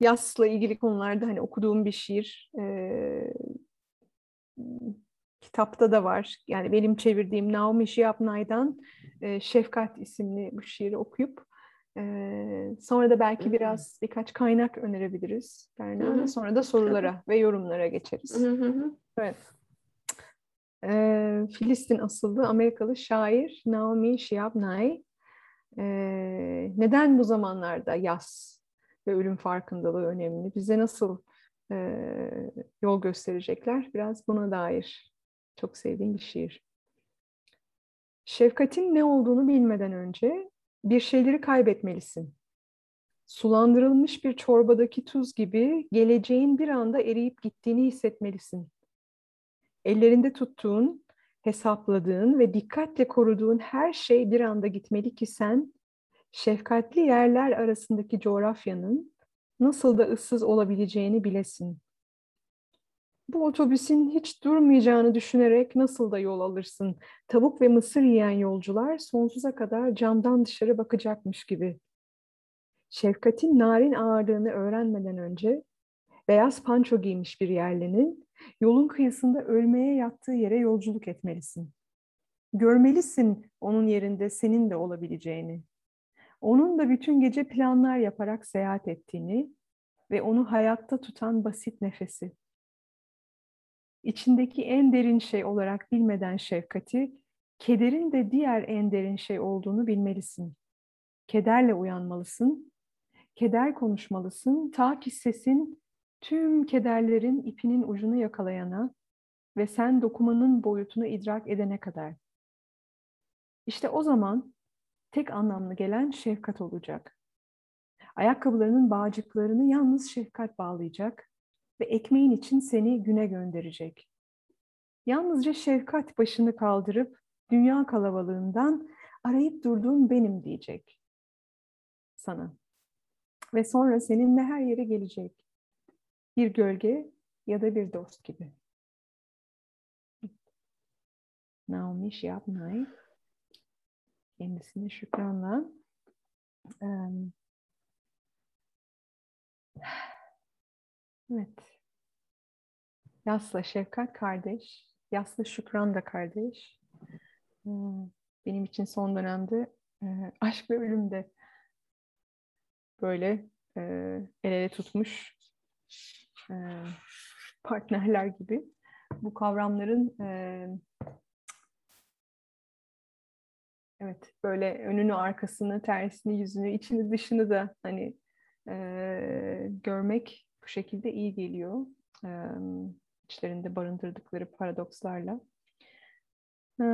yasla ilgili konularda hani okuduğum bir şiir e, kitapta da var. Yani benim çevirdiğim Naomi Shihab e, Şefkat isimli bu şiiri okuyup e, sonra da belki biraz birkaç kaynak önerebiliriz. Yani sonra da sorulara ve yorumlara geçeriz. Evet. E, Filistin asıllı Amerikalı şair Naomi Shihab Nye e, neden bu zamanlarda yaz ve ölüm farkındalığı önemli? Bize nasıl e, yol gösterecekler? Biraz buna dair çok sevdiğim bir şiir. Şefkatin ne olduğunu bilmeden önce bir şeyleri kaybetmelisin. Sulandırılmış bir çorbadaki tuz gibi geleceğin bir anda eriyip gittiğini hissetmelisin. Ellerinde tuttuğun, hesapladığın ve dikkatle koruduğun her şey bir anda gitmeli ki sen şefkatli yerler arasındaki coğrafyanın nasıl da ıssız olabileceğini bilesin. Bu otobüsün hiç durmayacağını düşünerek nasıl da yol alırsın? Tavuk ve mısır yiyen yolcular sonsuza kadar camdan dışarı bakacakmış gibi. Şefkatin narin ağırlığını öğrenmeden önce beyaz panço giymiş bir yerlinin yolun kıyısında ölmeye yattığı yere yolculuk etmelisin. Görmelisin onun yerinde senin de olabileceğini. Onun da bütün gece planlar yaparak seyahat ettiğini ve onu hayatta tutan basit nefesi. İçindeki en derin şey olarak bilmeden şefkati, kederin de diğer en derin şey olduğunu bilmelisin. Kederle uyanmalısın, keder konuşmalısın ta ki sesin tüm kederlerin ipinin ucunu yakalayana ve sen dokumanın boyutunu idrak edene kadar. İşte o zaman tek anlamlı gelen şefkat olacak. Ayakkabılarının bağcıklarını yalnız şefkat bağlayacak ve ekmeğin için seni güne gönderecek. Yalnızca şefkat başını kaldırıp dünya kalabalığından arayıp durduğun benim diyecek sana. Ve sonra seninle her yere gelecek. Bir gölge ya da bir dost gibi. Naomi Shihab kendisine şükranla evet Yasla Şefkat kardeş, Yasla Şükran da kardeş. Benim için son dönemde aşk ve ölüm de böyle el ele tutmuş partnerler gibi. Bu kavramların Evet, böyle önünü, arkasını, tersini, yüzünü, içini, dışını da hani e, görmek bu şekilde iyi geliyor. E, içlerinde barındırdıkları paradokslarla. E,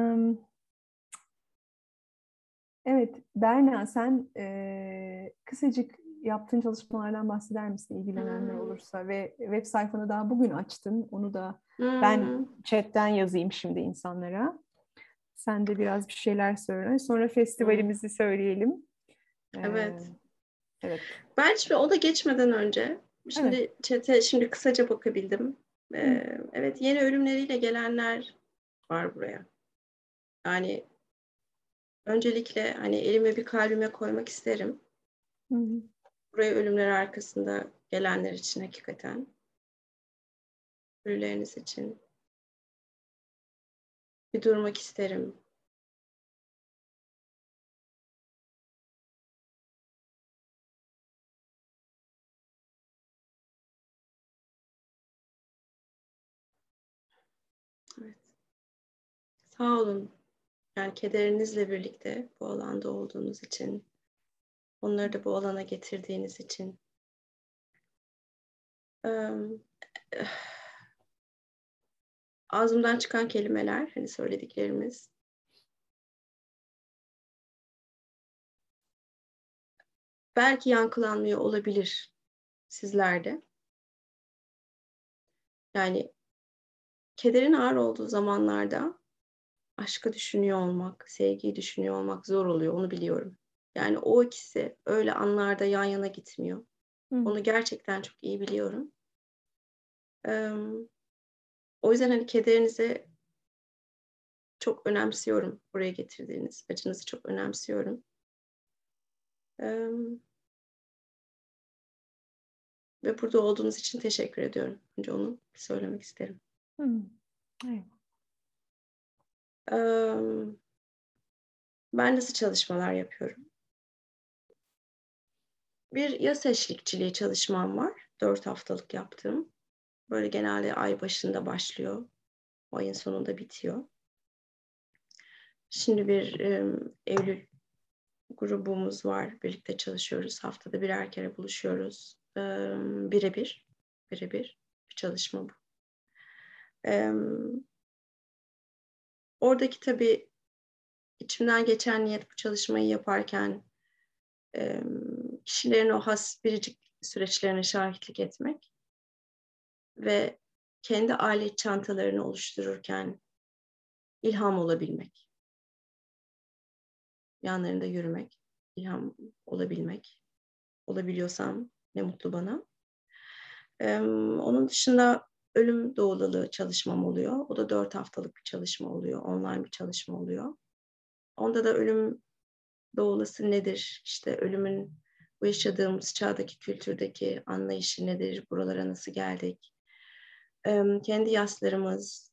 evet, Berna sen e, kısacık yaptığın çalışmalardan bahseder misin ilgilenenler hmm. olursa ve web sayfanı daha bugün açtın. Onu da hmm. ben chatten yazayım şimdi insanlara. Sen de biraz bir şeyler söyle. Sonra festivalimizi söyleyelim. Evet. Ee, evet. Ben şimdi o da geçmeden önce şimdi evet. çete şimdi kısaca bakabildim. Ee, evet yeni ölümleriyle gelenler var buraya. Yani öncelikle hani elime bir kalbime koymak isterim. Hı hı. Buraya ölümler arkasında gelenler için hakikaten. Ölüleriniz için, Bir durmak isterim. Evet. Sağ olun. Yani kederinizle birlikte bu alanda olduğunuz için, onları da bu alana getirdiğiniz için. Ağzımdan çıkan kelimeler, hani söylediklerimiz. Belki yankılanmıyor olabilir sizlerde. Yani kederin ağır olduğu zamanlarda aşkı düşünüyor olmak, sevgiyi düşünüyor olmak zor oluyor. Onu biliyorum. Yani o ikisi öyle anlarda yan yana gitmiyor. Hı. Onu gerçekten çok iyi biliyorum. Ee, o yüzden hani kederinizi çok önemsiyorum buraya getirdiğiniz. Acınızı çok önemsiyorum. Ee, ve burada olduğunuz için teşekkür ediyorum. Önce onu söylemek isterim. Hmm. Evet. Ben nasıl çalışmalar yapıyorum? Bir yaz eşlikçiliği çalışmam var. Dört haftalık yaptığım. Böyle genelde ay başında başlıyor. Ayın sonunda bitiyor. Şimdi bir e, Eylül grubumuz var. Birlikte çalışıyoruz. Haftada birer kere buluşuyoruz. E, birebir. Birebir bir çalışma bu. E, oradaki tabii içimden geçen niyet bu çalışmayı yaparken e, kişilerin o has biricik süreçlerine şahitlik etmek ve kendi alet çantalarını oluştururken ilham olabilmek. Yanlarında yürümek, ilham olabilmek. Olabiliyorsam ne mutlu bana. Ee, onun dışında ölüm doğulalı çalışmam oluyor. O da dört haftalık bir çalışma oluyor. Online bir çalışma oluyor. Onda da ölüm doğulası nedir? İşte ölümün bu yaşadığımız çağdaki kültürdeki anlayışı nedir? Buralara nasıl geldik? kendi yaslarımız,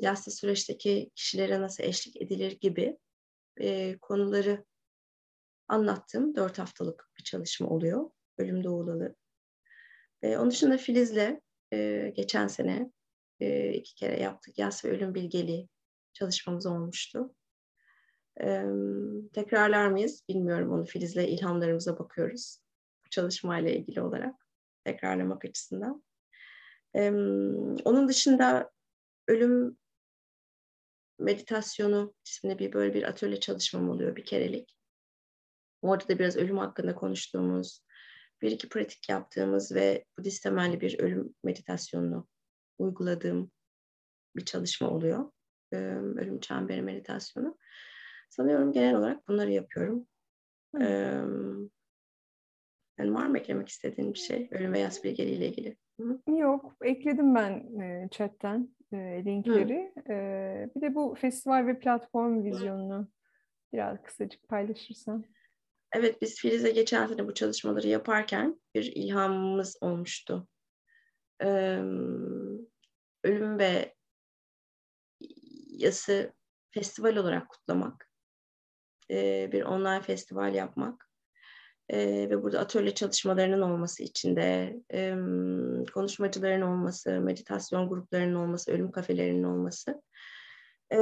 yaslı süreçteki kişilere nasıl eşlik edilir gibi konuları anlattığım dört haftalık bir çalışma oluyor. Ölüm doğulalı. Onun dışında Filiz'le geçen sene iki kere yaptık. Yas ve ölüm bilgeliği çalışmamız olmuştu. Tekrarlar mıyız bilmiyorum onu Filiz'le ilhamlarımıza bakıyoruz. Bu çalışmayla ilgili olarak tekrarlamak açısından. Onun dışında ölüm meditasyonu isimli bir böyle bir atölye çalışmam oluyor bir kerelik. Orada da biraz ölüm hakkında konuştuğumuz, bir iki pratik yaptığımız ve Budist temelli bir ölüm meditasyonunu uyguladığım bir çalışma oluyor. Ölüm çemberi meditasyonu. Sanıyorum genel olarak bunları yapıyorum. Hmm. yani var mı eklemek istediğin bir şey? Ölüm ve yas bilgeliğiyle ilgili. Hı? Yok, ekledim ben e, chatten e, linkleri. E, bir de bu festival ve platform vizyonunu biraz kısacık paylaşırsan. Evet, biz Filiz'e geçen sene bu çalışmaları yaparken bir ilhamımız olmuştu. Ee, ölüm ve yası festival olarak kutlamak. Ee, bir online festival yapmak e, ve burada atölye çalışmalarının olması içinde e, konuşmacıların olması, meditasyon gruplarının olması, ölüm kafelerinin olması e,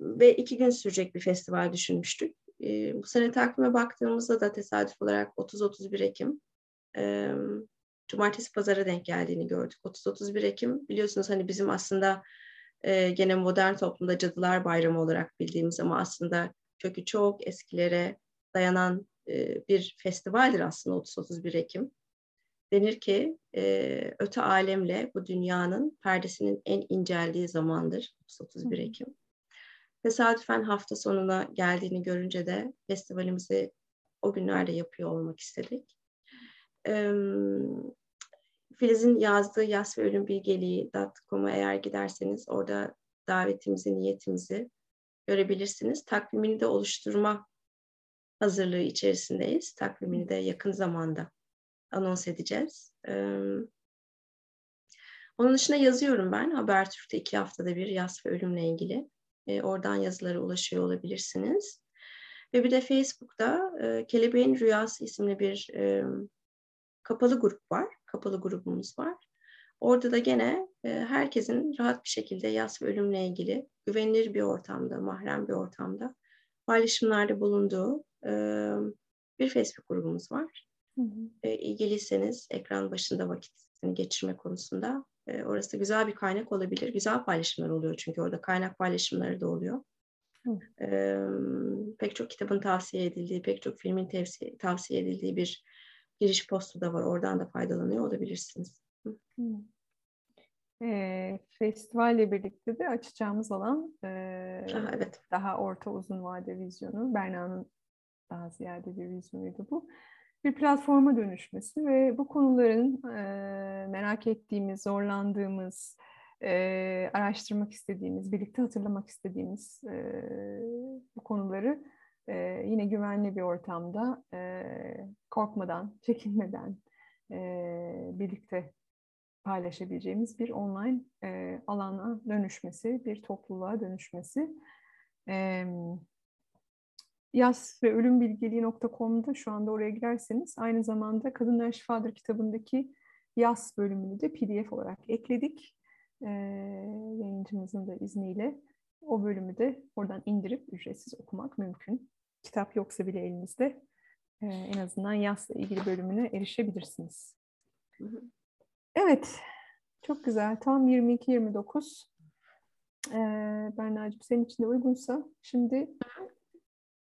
ve iki gün sürecek bir festival düşünmüştük. E, bu sene takvime baktığımızda da tesadüf olarak 30-31 Ekim e, Cumartesi pazara denk geldiğini gördük. 30-31 Ekim biliyorsunuz hani bizim aslında e, gene modern toplumda Cadılar Bayramı olarak bildiğimiz ama aslında kökü çok eskilere dayanan e, bir festivaldir aslında 30-31 Ekim. Denir ki e, öte alemle bu dünyanın perdesinin en inceldiği zamandır 30-31 Ekim. Tesadüfen hafta sonuna geldiğini görünce de festivalimizi o günlerde yapıyor olmak istedik. Filiz'in yazdığı Yas ve Ölüm Bilgeliği.com'a eğer giderseniz orada davetimizi, niyetimizi görebilirsiniz. Takvimini de oluşturma hazırlığı içerisindeyiz. Takvimini de yakın zamanda anons edeceğiz. onun dışında yazıyorum ben. Habertürk'te iki haftada bir yaz ve ölümle ilgili. E, oradan yazılara ulaşıyor olabilirsiniz. Ve bir de Facebook'ta e, Kelebeğin Rüyası isimli bir e, kapalı grup var. Kapalı grubumuz var. Orada da gene herkesin rahat bir şekilde yas ve ölümle ilgili güvenilir bir ortamda, mahrem bir ortamda paylaşımlarda bulunduğu bir Facebook grubumuz var. Hı hı. İlgiliyseniz ekran başında vakitini geçirme konusunda orası güzel bir kaynak olabilir. Güzel paylaşımlar oluyor çünkü orada kaynak paylaşımları da oluyor. E, pek çok kitabın tavsiye edildiği, pek çok filmin tavsiye, tavsiye edildiği bir giriş postu da var. Oradan da faydalanıyor olabilirsiniz. E, festivalle birlikte de açacağımız olan e, ha, evet. daha orta uzun vade vizyonu. Berna'nın daha ziyade bir vizyonuydu bu. Bir platforma dönüşmesi ve bu konuların e, merak ettiğimiz, zorlandığımız, e, araştırmak istediğimiz, birlikte hatırlamak istediğimiz e, bu konuları e, yine güvenli bir ortamda e, korkmadan, çekinmeden e, birlikte paylaşabileceğimiz bir online e, alana dönüşmesi, bir topluluğa dönüşmesi. E, yas ve ölüm bilgeliği.com'da şu anda oraya girerseniz aynı zamanda Kadınlar Şifadır kitabındaki yas bölümünü de pdf olarak ekledik. E, yayıncımızın da izniyle o bölümü de oradan indirip ücretsiz okumak mümkün. Kitap yoksa bile elinizde e, en azından yasla ilgili bölümüne erişebilirsiniz. Hı hı. Evet, çok güzel. Tam 22-29. Ee, Berna'cığım senin için de uygunsa şimdi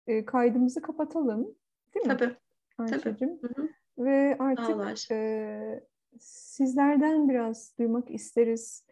e, kaydımızı kapatalım. Değil mi? Tabii. Ayşe'cim. Tabii. Ve artık e, sizlerden biraz duymak isteriz.